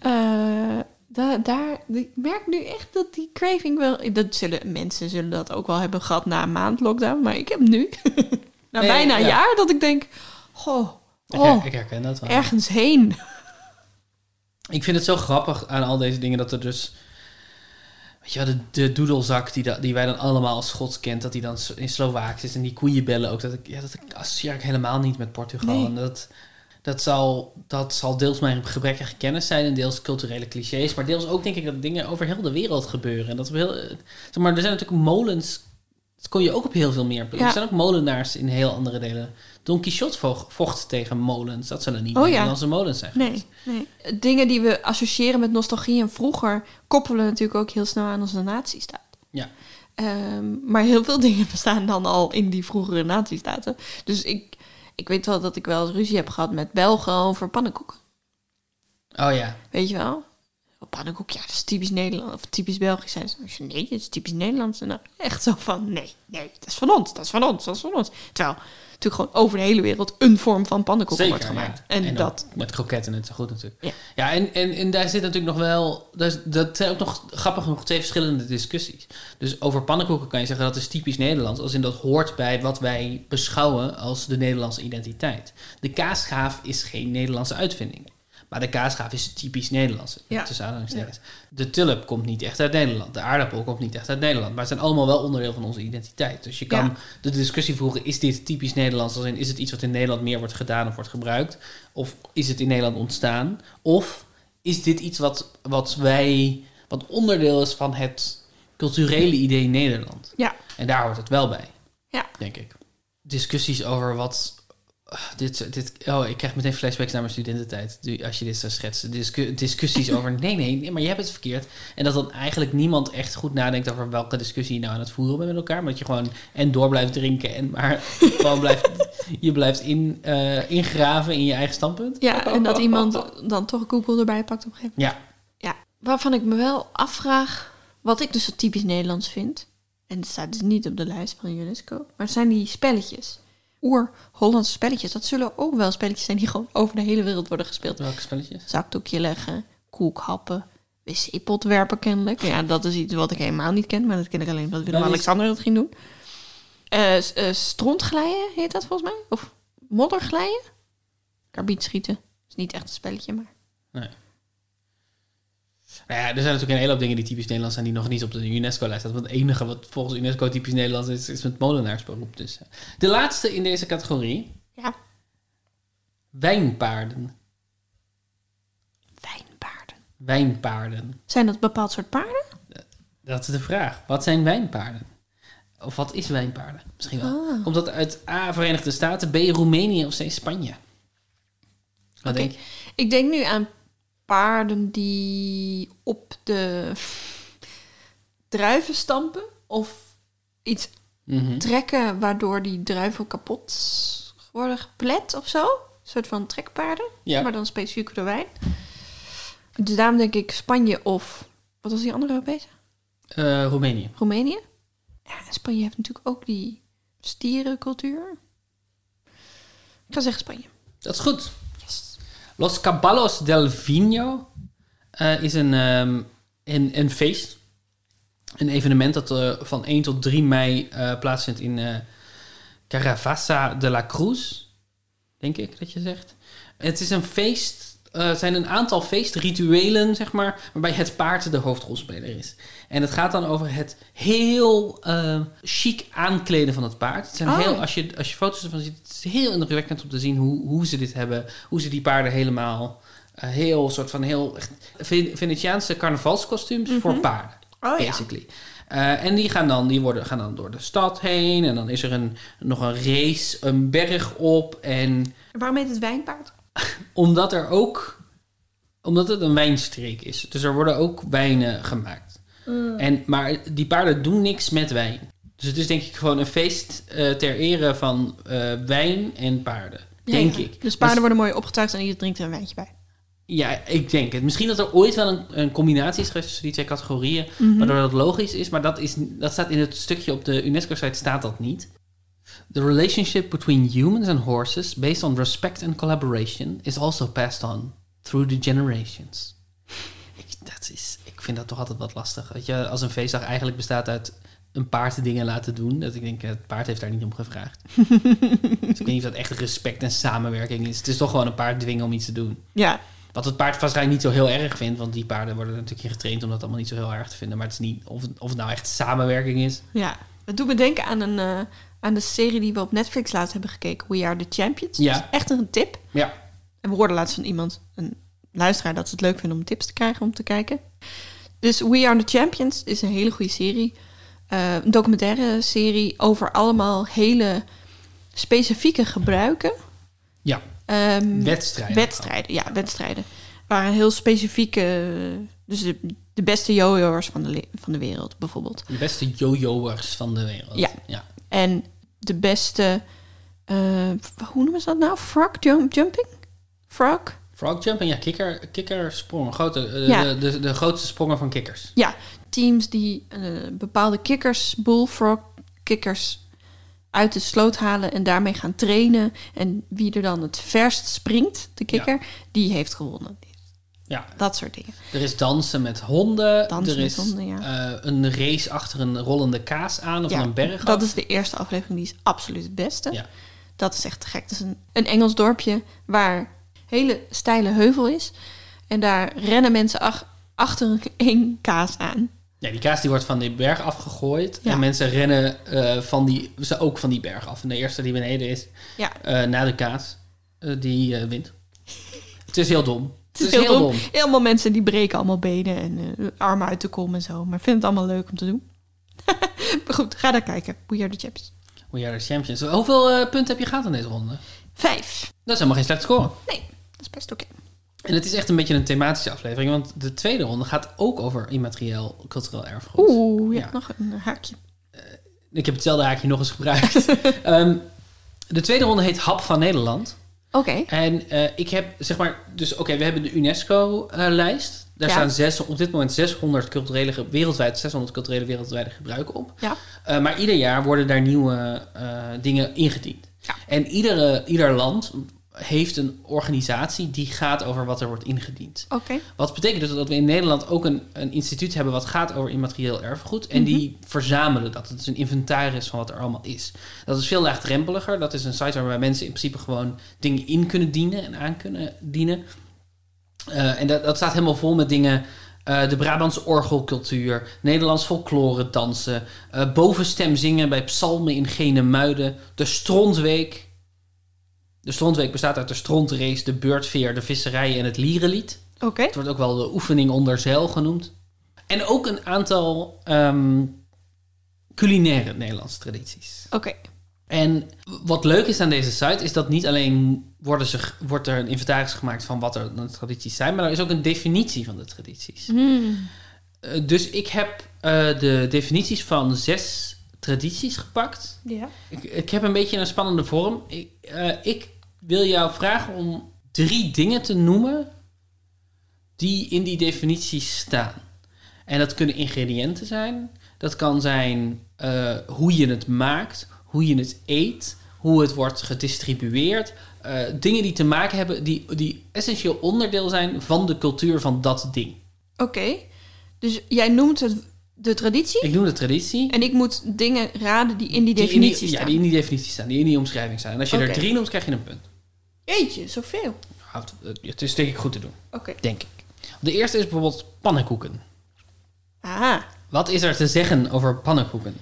Eh, da- daar, ik merk nu echt dat die craving wel... Dat zullen, mensen zullen dat ook wel hebben gehad na een maand lockdown. Maar ik heb nu, na Nee, bijna een ja. jaar, dat ik denk... Goh, Ik, oh, her- ik herken dat wel. ergens heen. Ik vind het zo grappig aan al deze dingen dat er dus... Weet je wel, de, de doedelzak die, da- die wij dan allemaal als Schots kent... dat die dan in Slovaaks is en die koeienbellen ook. Dat, ik, ja, dat ik associeer ik helemaal niet met Portugal. Nee. En dat, dat, zal, dat zal deels mijn gebrekkige kennis zijn... en deels culturele clichés. Maar deels ook denk ik dat dingen over heel de wereld gebeuren. En dat we heel, zeg maar er zijn natuurlijk molens... Dat kon je ook op heel veel meer plekken. Ja. Er zijn ook molenaars in heel andere delen. Don Quixote vocht, tegen molens. Dat zullen niet Oh ja. Nederlandse molens zijn. Nee, nee. Dingen die we associëren met nostalgie en vroeger... koppelen natuurlijk ook heel snel aan onze nazistaat. Ja. Ehm, maar heel veel dingen bestaan dan al in die vroegere nazistaten. Dus ik, ik weet wel dat ik wel eens ruzie heb gehad met Belgen over pannenkoeken. Oh ja. Weet je wel? Pannenkoek, ja, dat is typisch Nederlands of typisch Belgisch. Zijn ze, nee, dat is typisch Nederlands. En dan echt zo van, nee, nee, dat is van ons, dat is van ons, dat is van ons. Terwijl natuurlijk gewoon over de hele wereld een vorm van pannenkoeken wordt gemaakt. ja. En, dat, met kroketten net zo goed natuurlijk. Ja. Ja, en, en, en daar zit natuurlijk nog wel... daar is- Dat zijn ook nog grappig genoeg twee verschillende discussies. Dus over pannenkoeken kan je zeggen dat is typisch Nederlands. Als in dat hoort bij wat wij beschouwen als de Nederlandse identiteit. De kaasgaaf is geen Nederlandse uitvinding. Maar de kaasgaaf is typisch Nederlands. Ja. Tussen aanhalingstekens. De tulp komt niet echt uit Nederland. De aardappel komt niet echt uit Nederland. Maar het zijn allemaal wel onderdeel van onze identiteit. Dus je kan Ja. de discussie voeren: is dit typisch Nederlands? Als in, is het iets wat in Nederland meer wordt gedaan of wordt gebruikt? Of is het in Nederland ontstaan? Of is dit iets wat, wat wij, wat onderdeel is van het culturele idee Nederland? Ja. En daar hoort het wel bij, Ja. denk ik. Discussies over wat. Dit, dit, oh, ik krijg meteen flashbacks naar mijn studententijd. Als je dit zou schetsen. Discu- discussies over. Nee, nee, nee, maar je hebt het verkeerd. En dat dan eigenlijk niemand echt goed nadenkt over welke discussie je nou aan het voeren bent met elkaar. Maar dat je gewoon en door blijft drinken. En maar gewoon blijft. Je blijft in, eh, ingraven in je eigen standpunt. ja, en dat iemand dan toch Google erbij pakt op een gegeven moment. Ja. Ja, waarvan ik me wel afvraag, wat ik dus zo typisch Nederlands vind. En het staat dus niet op de lijst van UNESCO. Maar zijn die spelletjes. Oer-Hollandse spelletjes. Dat zullen ook wel spelletjes zijn die gewoon over de hele wereld worden gespeeld. Welke spelletjes? zakdoekje leggen, koek happen, wc-pot werpen kennelijk. Ja, dat is iets wat ik helemaal niet ken, maar dat ken ik alleen wat Willem-Alexander dat ging doen. S- eh, strontglijden heet dat volgens mij? Of modderglijden? Karbiet schieten. is niet echt een spelletje, maar... Nee. Nou ja, er zijn natuurlijk een hele hoop dingen die typisch Nederlands zijn die nog niet op de UNESCO-lijst staan. Want het enige wat volgens UNESCO typisch Nederlands is, is het molenaarsberoep. Dus. eh. De laatste in deze categorie, Ja, wijnpaarden. wijnpaarden. Wijnpaarden. Zijn dat bepaald soort paarden? Dat is de vraag. Wat zijn wijnpaarden? Of wat is wijnpaarden? Misschien wel. Ah. Komt dat uit A, Verenigde Staten, B, Roemenië of C, Spanje? Wat denk? Ik denk nu aan paarden die op de druiven stampen of iets Mhm. trekken waardoor die druiven kapot worden geplet of zo. Een soort van trekpaarden, Ja. maar dan specifiek voor de wijn. Dus daarom denk ik Spanje of, wat was die andere Europese? Eh, Roemenië. Roemenië. Ja, Spanje heeft natuurlijk ook die stierencultuur. Ik ga zeggen Spanje. Dat is goed. Los Caballos del Vino eh, is een, ehm, een, een feest. Een evenement dat eh, van 1 tot 3 mei eh, plaatsvindt in eh Caravassa de la Cruz. Denk ik dat je zegt. Het is een feest. Het zijn een aantal feestrituelen, zeg maar, waarbij het paard de hoofdrolspeler is. En het gaat dan over het heel eh, chic aankleden van het paard. Het zijn Oh. heel, als, je, als je foto's ervan ziet, het is heel indrukwekkend om te zien hoe, hoe ze dit hebben. Hoe ze die paarden helemaal, eh, heel soort van heel echt Ven- Venetiaanse carnavalskostuums voor paarden Oh ja. basically. Eh, en die gaan dan, die worden, gaan dan door de stad heen. En dan is er een, nog een race, een berg op. En Waarom heet het wijnpaard? Omdat er ook, omdat het een wijnstreek is. Dus er worden ook wijnen gemaakt. En, maar die paarden doen niks met wijn. Dus het is denk ik gewoon een feest eh, ter ere van eh, wijn en paarden. Denk Ja, ik. Dus paarden worden mooi opgetuigd en iedereen drinkt er een wijntje bij. Ja, ik denk het. Misschien dat er ooit wel een, een combinatie is geweest tussen die twee categorieën, Mhm. waardoor dat logisch is, maar dat, is, dat staat in het stukje op de UNESCO-site staat dat niet. The relationship between humans and horses, based on respect and collaboration, is also passed on through the generations. Ik, dat is, ik vind dat toch altijd wat lastig. Weet je, als een feestdag eigenlijk bestaat uit een paard dingen laten doen, dat ik denk, het paard heeft daar niet om gevraagd. dus ik weet niet of dat echt respect en samenwerking is. Het is toch gewoon een paard dwingen om iets te doen. Ja, Wat het paard waarschijnlijk niet zo heel erg vindt, want die paarden worden natuurlijk in getraind om dat allemaal niet zo heel erg te vinden. Maar het is niet of, het- of het nou echt samenwerking is. ja. Het doet me denken aan, een, eh, aan de serie die we op Netflix laatst hebben gekeken. We Are The Champions. Ja. Dat is echt een tip. Ja, En we hoorden laatst van iemand, een luisteraar, dat ze het leuk vinden om tips te krijgen om te kijken. Dus We Are The Champions is een hele goede serie. Eh, een documentaire serie over allemaal hele specifieke gebruiken. ja. Ehm, wedstrijden. Wedstrijden, ja, wedstrijden. Waren heel specifieke. Dus de, de beste jojo'ers van de, van de wereld, bijvoorbeeld. De beste jojo'ers van de wereld. Ja. ja. En de beste. eh, hoe noemen ze dat nou? Frog jump, jumping? Frog? Frog jumping, ja, kikker, kikkersprongen. Grote, eh, Ja. de, de, de grootste sprongen van kikkers. Ja, teams die eh, bepaalde kikkers, bullfrog kikkers, uit de sloot halen en daarmee gaan trainen. En wie er dan het verst springt, de kikker, die heeft gewonnen. Ja, Dat soort dingen. er is dansen met honden. Dansen er met is honden, ja. eh, een race achter een rollende kaas aan of Ja, een berg Dat is de eerste aflevering, die is absoluut het beste. Ja. Dat is echt te gek. Het is een, een Engels dorpje waar hele steile heuvel is. En daar rennen mensen ach- achter één kaas aan. Ja, die kaas die wordt van die berg afgegooid. Ja. En mensen rennen eh, van die, ze ook van die berg af. En de eerste die beneden is, Ja, eh, na de kaas, die wint. Het is heel dom. Het is heel, dom. Helemaal mensen die breken allemaal benen en eh, armen uit de kom en zo. Maar vinden het allemaal leuk om te doen. maar goed, ga daar kijken. We are the champions. We are the champions. Hoeveel eh, punten heb je gehad in deze ronde? Vijf. Dat is helemaal geen slecht score. Nee, dat is best oké. En het is echt een beetje een thematische aflevering. Want de tweede ronde gaat ook over immaterieel cultureel erfgoed. Oeh, je Ja. hebt nog een haakje. Ik heb hetzelfde haakje nog eens gebruikt. Ehm, de tweede ronde heet Hap van Nederland. Oké. En eh, ik heb, zeg maar, dus oké, we hebben de UNESCO-lijst. Daar Ja. staan zes, op dit moment 600 culturele, wereldwijd, 600 culturele wereldwijde gebruiken op. Ja. Eh, maar ieder jaar worden daar nieuwe eh, dingen ingediend. Ja. En iedere, ieder land heeft een organisatie die gaat over wat er wordt ingediend. Oké. Wat betekent dus dat we in Nederland ook een, een instituut hebben wat gaat over immaterieel erfgoed. En die verzamelen dat. Het is een inventaris van wat er allemaal is. Dat is veel laagdrempeliger. Dat is een site waarbij mensen in principe gewoon dingen in kunnen dienen en aan kunnen dienen. Eh, en dat, dat staat helemaal vol met dingen. eh, de Brabantse orgelcultuur, Nederlands folklore dansen, eh, bovenstem zingen bij psalmen in Genemuiden, de Strontweek. De Strontweek bestaat uit de strontrace, de beurtveer, de visserij en het lierenlied. Oké. Het wordt ook wel de oefening onder zeil genoemd. En ook een aantal ehm, culinaire Nederlandse tradities. Oké. En wat leuk is aan deze site is dat niet alleen worden ze, wordt er een inventaris gemaakt van wat er de tradities zijn, maar er is ook een definitie van de tradities. Hmm. Eh, dus ik heb eh, de definities van zes tradities gepakt. Ja. Ik, ik heb een beetje een spannende vorm. Ik, eh, ik wil jou vragen om drie dingen te noemen die in die definities staan. En dat kunnen ingrediënten zijn. Dat kan zijn eh, hoe je het maakt, hoe je het eet, hoe het wordt gedistribueerd. Eh, dingen die te maken hebben, die, die essentieel onderdeel zijn van de cultuur van dat ding. Oké. Dus jij noemt het de traditie. Ik noem de traditie. En ik moet dingen raden die in die die in definitie die, ja, staan. die in die definitie staan, die in die omschrijving staan. En als je er drie noemt, krijg je een punt. Jeetje, zoveel. Nou, Het is denk ik goed te doen, Oké. denk ik. De eerste is bijvoorbeeld pannenkoeken. Ah, Wat is er te zeggen over pannenkoeken?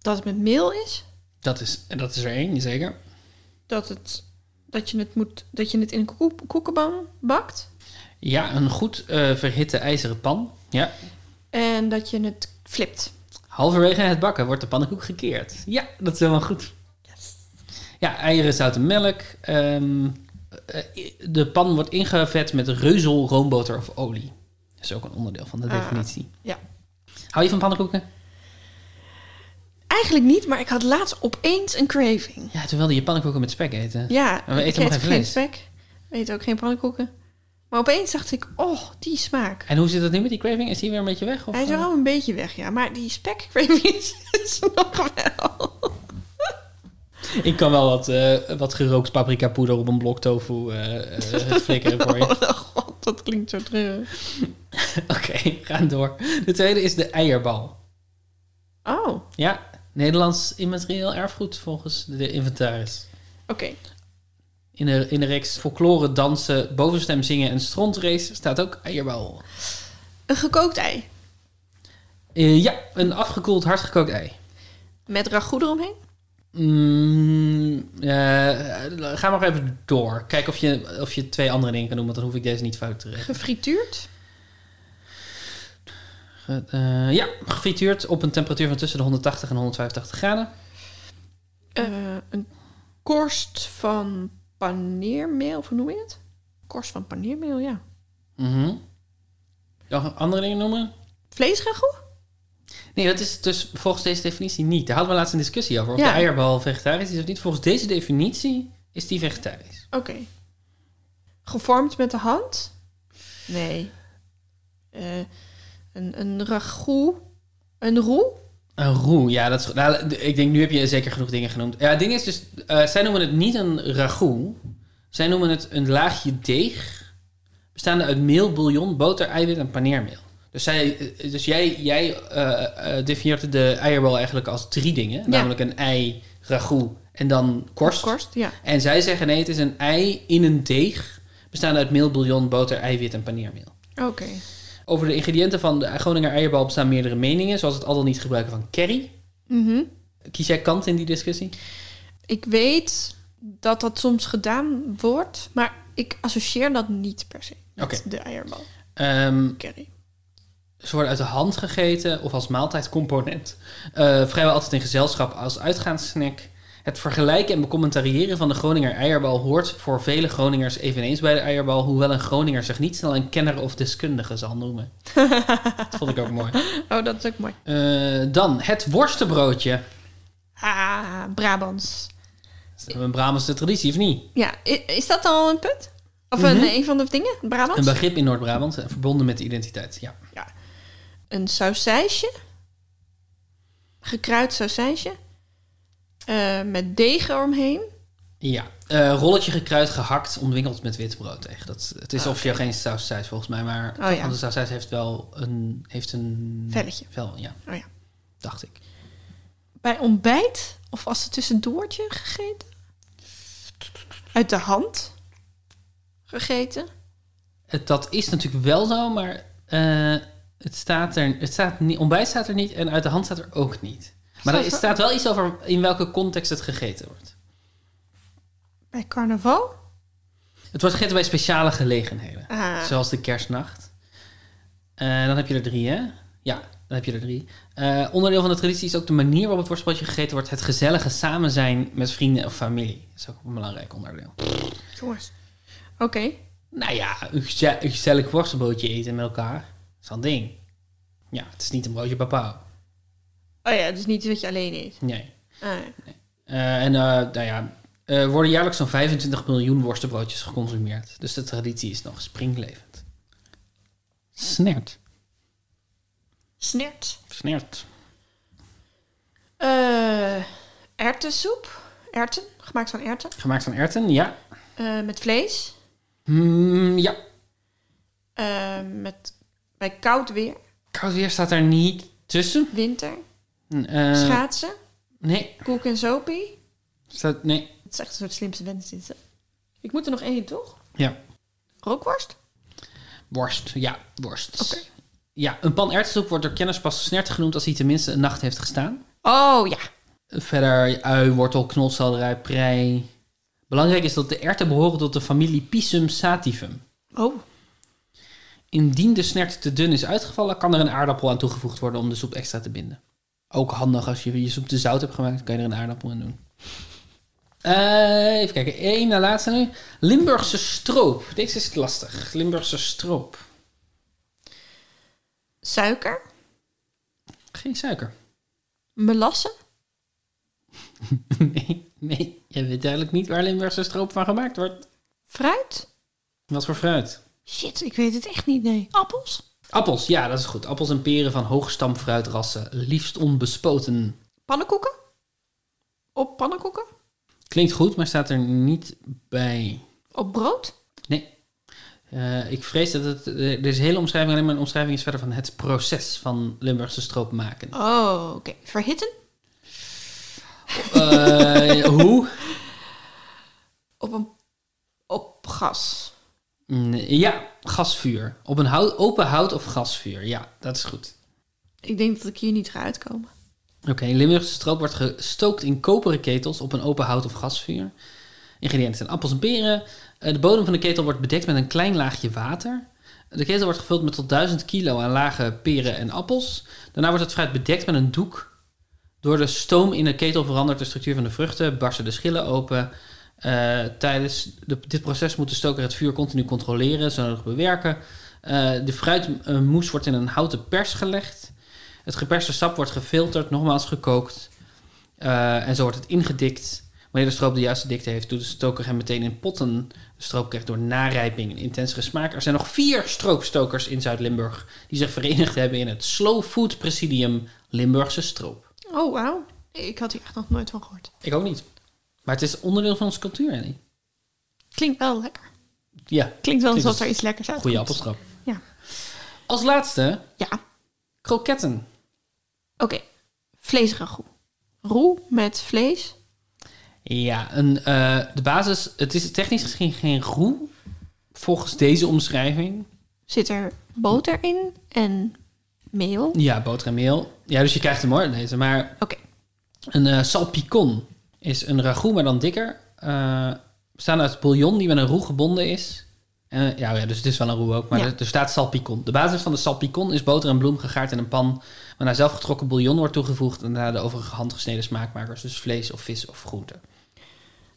dat het met meel is. Dat is, dat is er één, zeker. Dat, het, dat, je het moet, dat je het in een koek- koekenban bakt. Ja, een goed eh, verhitte ijzeren pan. Ja. En dat je het flipt. Halverwege het bakken wordt de pannenkoek gekeerd. Ja, dat is helemaal goed. Ja, eieren, zout en melk. Ehm, eh, de pan wordt ingevet met reuzel, roomboter of olie. Dat is ook een onderdeel van de Ah, definitie. ja. Hou je van pannenkoeken? Eigenlijk niet, maar ik had laatst opeens een craving. Ja, toen wilde je pannenkoeken met spek eten. Ja, Maar we ik eten eet geen vlees. spek. We eten ook geen pannenkoeken. Maar opeens dacht ik, oh, die smaak. En hoe zit het nu met die craving? Is die weer een beetje weg? Of, Hij is eh? al een beetje weg, ja. Maar die spek craving is, is nog wel. Ik kan wel wat, eh, wat gerookt paprika poeder op een blok tofu eh, flikkeren voor je. Oh god, dat klinkt zo treurig. Oké, we gaan door. De tweede is de eierbal. Oh, oké. Ja, Nederlands immaterieel erfgoed volgens de inventaris. In de, in de reeks folklore, dansen, bovenstem zingen en strontrace staat ook eierbal. Een gekookt ei. Ja, een afgekoeld hardgekookt ei. Met ragout eromheen. Mm, eh, ga maar even door. Kijk of je, of je twee andere dingen kan doen, want dan hoef ik deze niet fout te rekenen. Gefrituurd. Ge- eh, ja, gefrituurd op een temperatuur van tussen de 180 en 185 graden. Eh, een korst van paneermeel, of hoe noem je het? Korst van paneermeel, ja. Mhm. Nog andere dingen noemen? Vleesragout? Nee, dat is dus volgens deze definitie niet. Daar hadden we laatst een discussie over. Of Ja. de eierbal vegetarisch is of niet. Volgens deze definitie is die vegetarisch. Oké. Gevormd met de hand? Nee. Eh, een, een ragout? Een roe? Een roe, ja. Dat is, nou, ik denk, nu heb je zeker genoeg dingen genoemd. Ja, het ding is dus, eh, zij noemen het niet een ragout. Zij noemen het een laagje deeg. Bestaande uit meel, bouillon, boter, eiwit en paneermeel. Dus, zij, eh, dus jij, jij eh, eh, definieert de eierbal eigenlijk als drie dingen. Namelijk een ei, ragout en dan korst. Korst, ja. En zij zeggen nee, het is een ei in een deeg. Bestaande uit meel, bouillon, boter, eiwit en paneermeel. Oké. Over de ingrediënten van de Groninger eierbal bestaan meerdere meningen. Zoals het al dan niet gebruiken van curry. Mhm. Kies jij kant in die discussie? Ik weet dat dat soms gedaan wordt, maar ik associeer dat niet per se met de eierbal. Ehm, Curry. Ze worden uit de hand gegeten of als maaltijdcomponent. Eh, vrijwel altijd in gezelschap als uitgaanssnack. Het vergelijken en becommentariëren van de Groninger eierbal hoort voor vele Groningers eveneens bij de eierbal, hoewel een Groninger zich niet snel een kenner of deskundige zal noemen. dat vond ik ook mooi. Oh, dat is ook mooi. Eh, dan het worstenbroodje. Ah, Brabants. Is dat een Brabantse traditie of niet? Ja, is dat al een punt? Of Mhm. een, een van de dingen? Brabants? Een begrip in Noord-Brabant, eh, verbonden met de identiteit. Ja. Een sausijsje. Gekruid sausijsje. Eh, met deeg eromheen. Ja, eh, rolletje gekruid, gehakt, omwingeld met wit brood tegen. Dat, het is Ah, officieel geen sausijs volgens mij, maar Oh, ja. de sausijs heeft wel een, heeft een Velletje. Vel, ja, Oh ja. dacht ik. Bij ontbijt of als een tussendoortje gegeten. Uit de hand gegeten. Het, dat is natuurlijk wel zo, maar eh, het staat er, het staat niet, ontbijt staat er niet en uit de hand staat er ook niet. Maar er Staat wel iets over in welke context het gegeten wordt. Bij carnaval. Het wordt gegeten bij speciale gelegenheden, Ah, zoals de kerstnacht. Eh, dan heb je er drie, hè? Ja, dan heb je er drie. Eh, onderdeel van de traditie is ook de manier waarop het worstbroodje gegeten wordt. Het gezellige samen zijn met vrienden of familie. Dat is ook een belangrijk onderdeel. Jongens. Oké. Nou ja, een, geze- een gezellig worstenbroodje eten met elkaar. Is een ding. Ja, het is niet een broodje papa. Oh ja, dus niet wat je alleen eet. Nee. Ah, Eh, en eh, nou ja, er worden jaarlijks zo'n 25 miljoen worstenbroodjes geconsumeerd. Dus de traditie is nog springlevend. Snert. Snert. Snert. Eh erwtensoep. Erwten. Gemaakt van erwten. Gemaakt van erwten, ja. Eh, met vlees. Mm, ja. Eh, met, bij koud weer. Koud weer staat er niet tussen. Winter. Eh, Schaatsen. nee, Koek en sopie. staat, nee. Het is echt een soort slimste wens. Ik moet er nog één, toch? Ja. Rookworst? Worst, ja, worst. Oké. Ja, een pan erwtensoep wordt door kenners pas snert genoemd als hij tenminste een nacht heeft gestaan. Oh ja. Verder ui, wortel, knolselderij, prei. Belangrijk is dat de erwten behoren tot de familie Pisum sativum. Oh. Indien de snert te dun is uitgevallen, kan er een aardappel aan toegevoegd worden om de soep extra te binden. Ook handig als je je soep te zout hebt gemaakt, kan je er een aardappel in doen. Eh, even kijken, één na laatste nu. Limburgse stroop. Deze is lastig. Limburgse stroop. Suiker. Geen suiker. Melassen. Nee, nee. Je weet duidelijk niet waar Limburgse stroop van gemaakt wordt. Fruit. Wat voor fruit? Shit, ik weet het echt niet, nee. Appels. Appels, ja, dat is goed. Appels en peren van hoogstamfruitrassen, liefst onbespoten. Pannenkoeken. Op pannenkoeken. Klinkt goed, maar staat er niet bij. Op brood. Nee. Eh, ik vrees dat het... eh, Deze hele omschrijving, alleen maar een omschrijving is verder van het proces van Limburgse stroop maken. Oh, oké. Verhitten. Eh, hoe? Op een... Op gas. Ja, gasvuur. Op een hout, open hout of gasvuur. Ja, dat is goed. Ik denk dat ik hier niet ga uitkomen. Oké, Limburgse stroop wordt gestookt in koperen ketels op een open hout of gasvuur. Ingrediënten zijn appels en peren. Eh, De bodem van de ketel wordt bedekt met een klein laagje water. De ketel wordt gevuld met tot 1000 kilo aan lage peren en appels. Daarna wordt het fruit bedekt met een doek. Door de stoom in de ketel verandert de structuur van de vruchten, barsten de schillen open. Eh, tijdens de- dit proces moet de stoker het vuur continu controleren, zo nodig bewerken. Eh, de fruitmoes wordt in een houten pers gelegd. Het geperste sap wordt gefilterd, nogmaals gekookt. Eh, en zo wordt het ingedikt. Wanneer de stroop de juiste dikte heeft, doet de stoker hem meteen in potten. De stroop krijgt door narijping een intensere smaak. Er zijn nog vier stroopstokers in Zuid-Limburg die zich verenigd hebben in het Slow Food Presidium Limburgse Stroop. Oh, wauw. Ik had hier echt nog nooit van gehoord. Ik ook niet. Maar het is onderdeel van onze cultuur, Ellie. Klinkt wel lekker. Ja, Klinkt wel alsof er iets lekkers uit goede appelstrap. Ja. Als laatste, Ja. kroketten. Oké. Vleesragout. Roe met vlees. Ja, een, eh, de basis, het is technisch gezien geen roe, volgens deze omschrijving. Zit er boter in en meel. Ja, boter en meel. Ja, dus je krijgt hem hoor, deze. Maar Oké. een eh salpicon is een ragout, maar dan dikker. Eh bestaande uit bouillon die met een roe gebonden is. Eh, ja, ja, dus het is wel een roe ook, maar Ja. er, er staat salpicon. De basis van de salpicon is boter en bloem gegaard in een pan... waarna zelfgetrokken bouillon wordt toegevoegd... en daarna de overige handgesneden smaakmakers, dus vlees of vis of groente.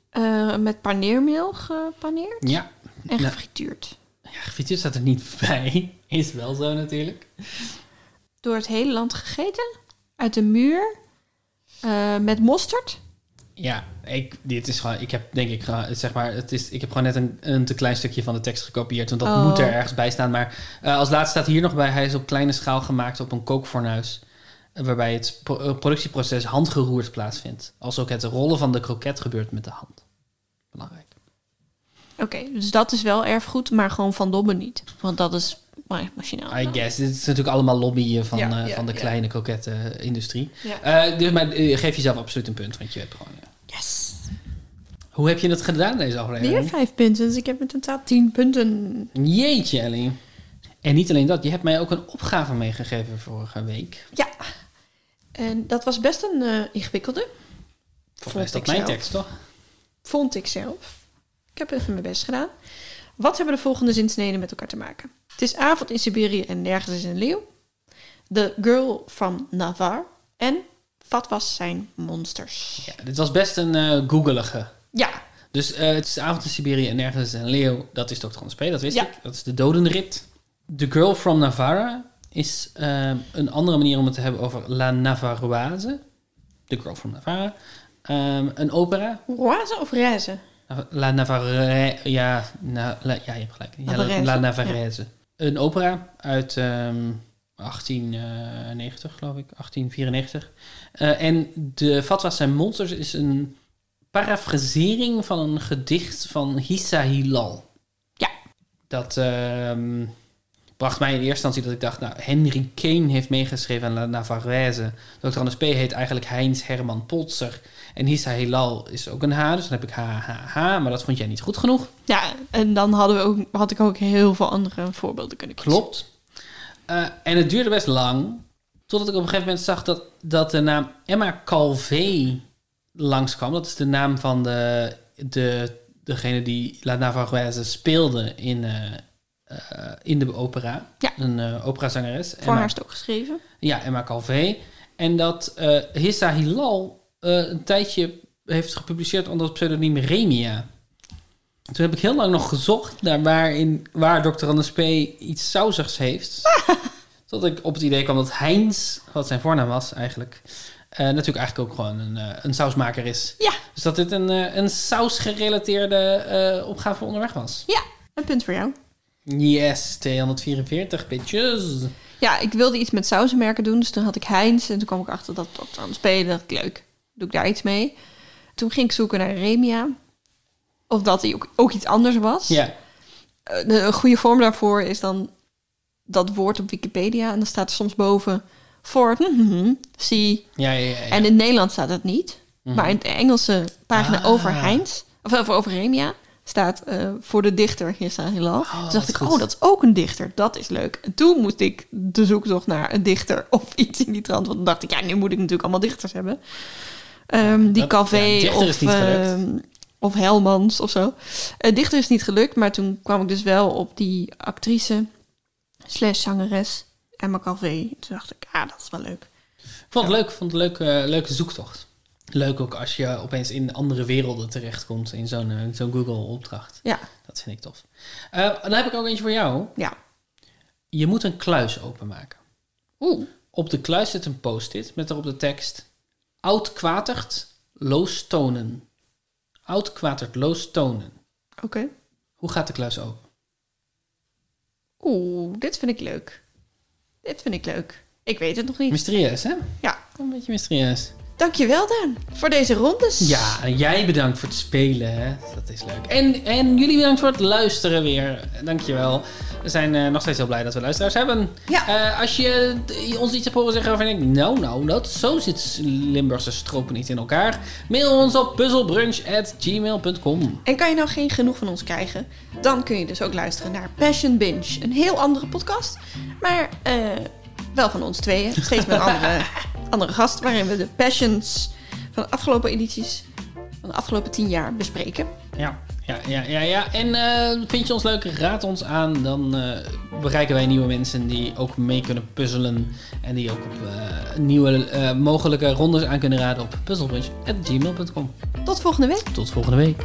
Eh, met paneermeel gepaneerd Ja, en Nou. gefrituurd. ja gefrituurd staat er niet bij. Is wel zo natuurlijk. Door het hele land gegeten. Uit de muur. Met mosterd. Ja, ik, dit is gewoon, ik heb denk ik, zeg maar, het is, ik heb gewoon net een, een te klein stukje van de tekst gekopieerd, want dat Oh. moet er ergens bij staan. Maar eh, als laatste staat hier nog bij, hij is op kleine schaal gemaakt op een kookfornuis, eh, waarbij het pro- eh, productieproces handgeroerd plaatsvindt. Als ook het rollen van de kroket gebeurt met de hand. Belangrijk. Oké, dus dat is wel erfgoed, maar gewoon van Dobben niet. Want dat is maar machinaal. I guess, dit is natuurlijk allemaal lobbyen van, Ja, ja, van de ja. kleine krokettenindustrie. Ja. Eh dus, maar geef jezelf absoluut een punt, want je hebt gewoon... Yes. Hoe heb je het gedaan deze aflevering? Weer vijf punten, dus ik heb in totaal tien punten. Jeetje, Ellie. En niet alleen dat, je hebt mij ook een opgave meegegeven vorige week. Ja. En dat was best een eh, ingewikkelde. Volgens mij is dat mijn zelf. tekst, toch? Vond ik zelf. Ik heb even mijn best gedaan. Wat hebben de volgende zinsneden met elkaar te maken? Het is avond in Siberië en nergens is een leeuw. The Girl from Navarre. En wat was zijn monsters? Ja, dit was best een eh googelige. Ja, Dus eh, het is avond in Siberië en nergens is een leeuw. Dat is Dr. P, dat wist Ja. ik. Dat is de dodenrit. The Girl from Navarra is eh, een andere manier om het te hebben over La Navarroise. The Girl from Navarra. Ehm, een opera. Roise of Reize? La Navarre... Ja, na, la- ja, je hebt gelijk. Ja, La, Navarrese. Een opera uit ehm, 1890, geloof ik. 1894. Eh, en de Fatwas zijn monsters is een parafrasering van een gedicht van Hissa Hilal. Ja. Dat ehm, bracht mij in eerste instantie dat ik dacht... Nou, Henry Kane heeft meegeschreven aan La Navarrese. Dr. Anders P. heet eigenlijk Heinz Herman Potser. En Hissa Hilal is ook een H, dus dan heb ik H, H, H. Maar dat vond jij niet goed genoeg. Ja, en dan hadden we ook, had ik ook heel veel andere voorbeelden kunnen kiezen. Klopt. Eh, en het duurde best lang. Totdat ik op een gegeven moment zag dat, dat de naam Emma Calvé langskwam. Dat is de naam van de, de, degene die La Navarroise speelde in, eh, in de opera. Ja. Een eh, operazangeres. Voor Emma- haar is het ook geschreven. Ja, Emma Calvé. En dat Hissa Hilal een tijdje heeft gepubliceerd onder het pseudoniem Remia. Toen heb ik heel lang nog gezocht naar waarin, waar Dr. Anders P. iets sausigs heeft. Tot ik op het idee kwam dat Heinz, wat zijn voornaam was eigenlijk, eh, natuurlijk eigenlijk ook gewoon een, eh, een sausmaker is. Ja. Dus dat dit een, eh, een sausgerelateerde opgave onderweg was. Ja, een punt voor jou. Yes, 244 bitches. Ja, ik wilde iets met sausenmerken doen, dus toen had ik Heinz. En toen kwam ik achter dat aan het spelen. dacht ik, leuk, doe ik daar iets mee. Toen ging ik zoeken naar Remia. Of dat hij ook, ook iets anders was. Ja, Eh, de- een goede vorm daarvoor is dan dat woord op Wikipedia. En dan staat er soms boven voor mhm, zie. ja, ja. ja. En in Nederland staat het niet. Mhm. Maar in de Engelse pagina Ah. over Heinz, of over, over Remia, staat eh, voor de dichter Hissa Hilal. Oh, toen dacht ik, goed. oh, dat is ook een dichter. Dat is leuk. En toen moest ik de zoektocht naar een dichter of iets in die trant. Want dan dacht ik, ja, nu moet ik natuurlijk allemaal dichters hebben. Ehm, die dat- ja, is of, of Helmans of zo. Eh, dichter is niet gelukt, maar toen kwam ik dus wel op die actrice slash zangeres Emma Calvé. Toen dacht ik, ah, dat is wel leuk. Ik vond het leuk, vond het een leuke, leuke zoektocht. Leuk ook als je opeens in andere werelden terechtkomt in zo'n eh, zo'n Google-opdracht. Ja, Dat vind ik tof. Eh, dan heb ik ook eentje voor jou. ja. Je moet een kluis openmaken. Oeh. Op de kluis zit een post-it met erop de tekst... Oud kwatert, loos tonen. Oud kwatert, loos tonen. Oké. Hoe gaat de kluis open? Oeh, dit vind ik leuk. Dit vind ik leuk. Ik weet het nog niet. Mysterieus, hè? Ja. Een beetje mysterieus. Dankjewel, Dan, voor deze rondes. Ja, en jij bedankt voor het spelen. Hè? Dat is leuk. En, en jullie bedankt voor het luisteren weer. Dankjewel. We zijn eh, nog steeds heel blij dat we luisteraars hebben. Ja. Eh, als je eh, ons iets hebt horen zeggen waarvan je denkt... Nou, nou, dat, zo zit Limburgse stropen niet in elkaar. Mail ons op puzzelbrunch.gmail.com. En kan je nou geen genoeg van ons krijgen? Dan kun je dus ook luisteren naar Passion Binge. Een heel andere podcast. Maar wel van ons tweeën. Steeds met een andere, andere gast. Waarin we de passions van de afgelopen edities... van de afgelopen tien jaar bespreken. Ja, ja, ja, ja. ja. En eh, vind je ons leuk? Raad ons aan. Dan eh, bereiken wij nieuwe mensen die ook mee kunnen puzzelen. En die ook op eh, nieuwe mogelijke rondes aan kunnen raden op puzzelbrunch.gmail.com. Tot volgende week. Tot volgende week.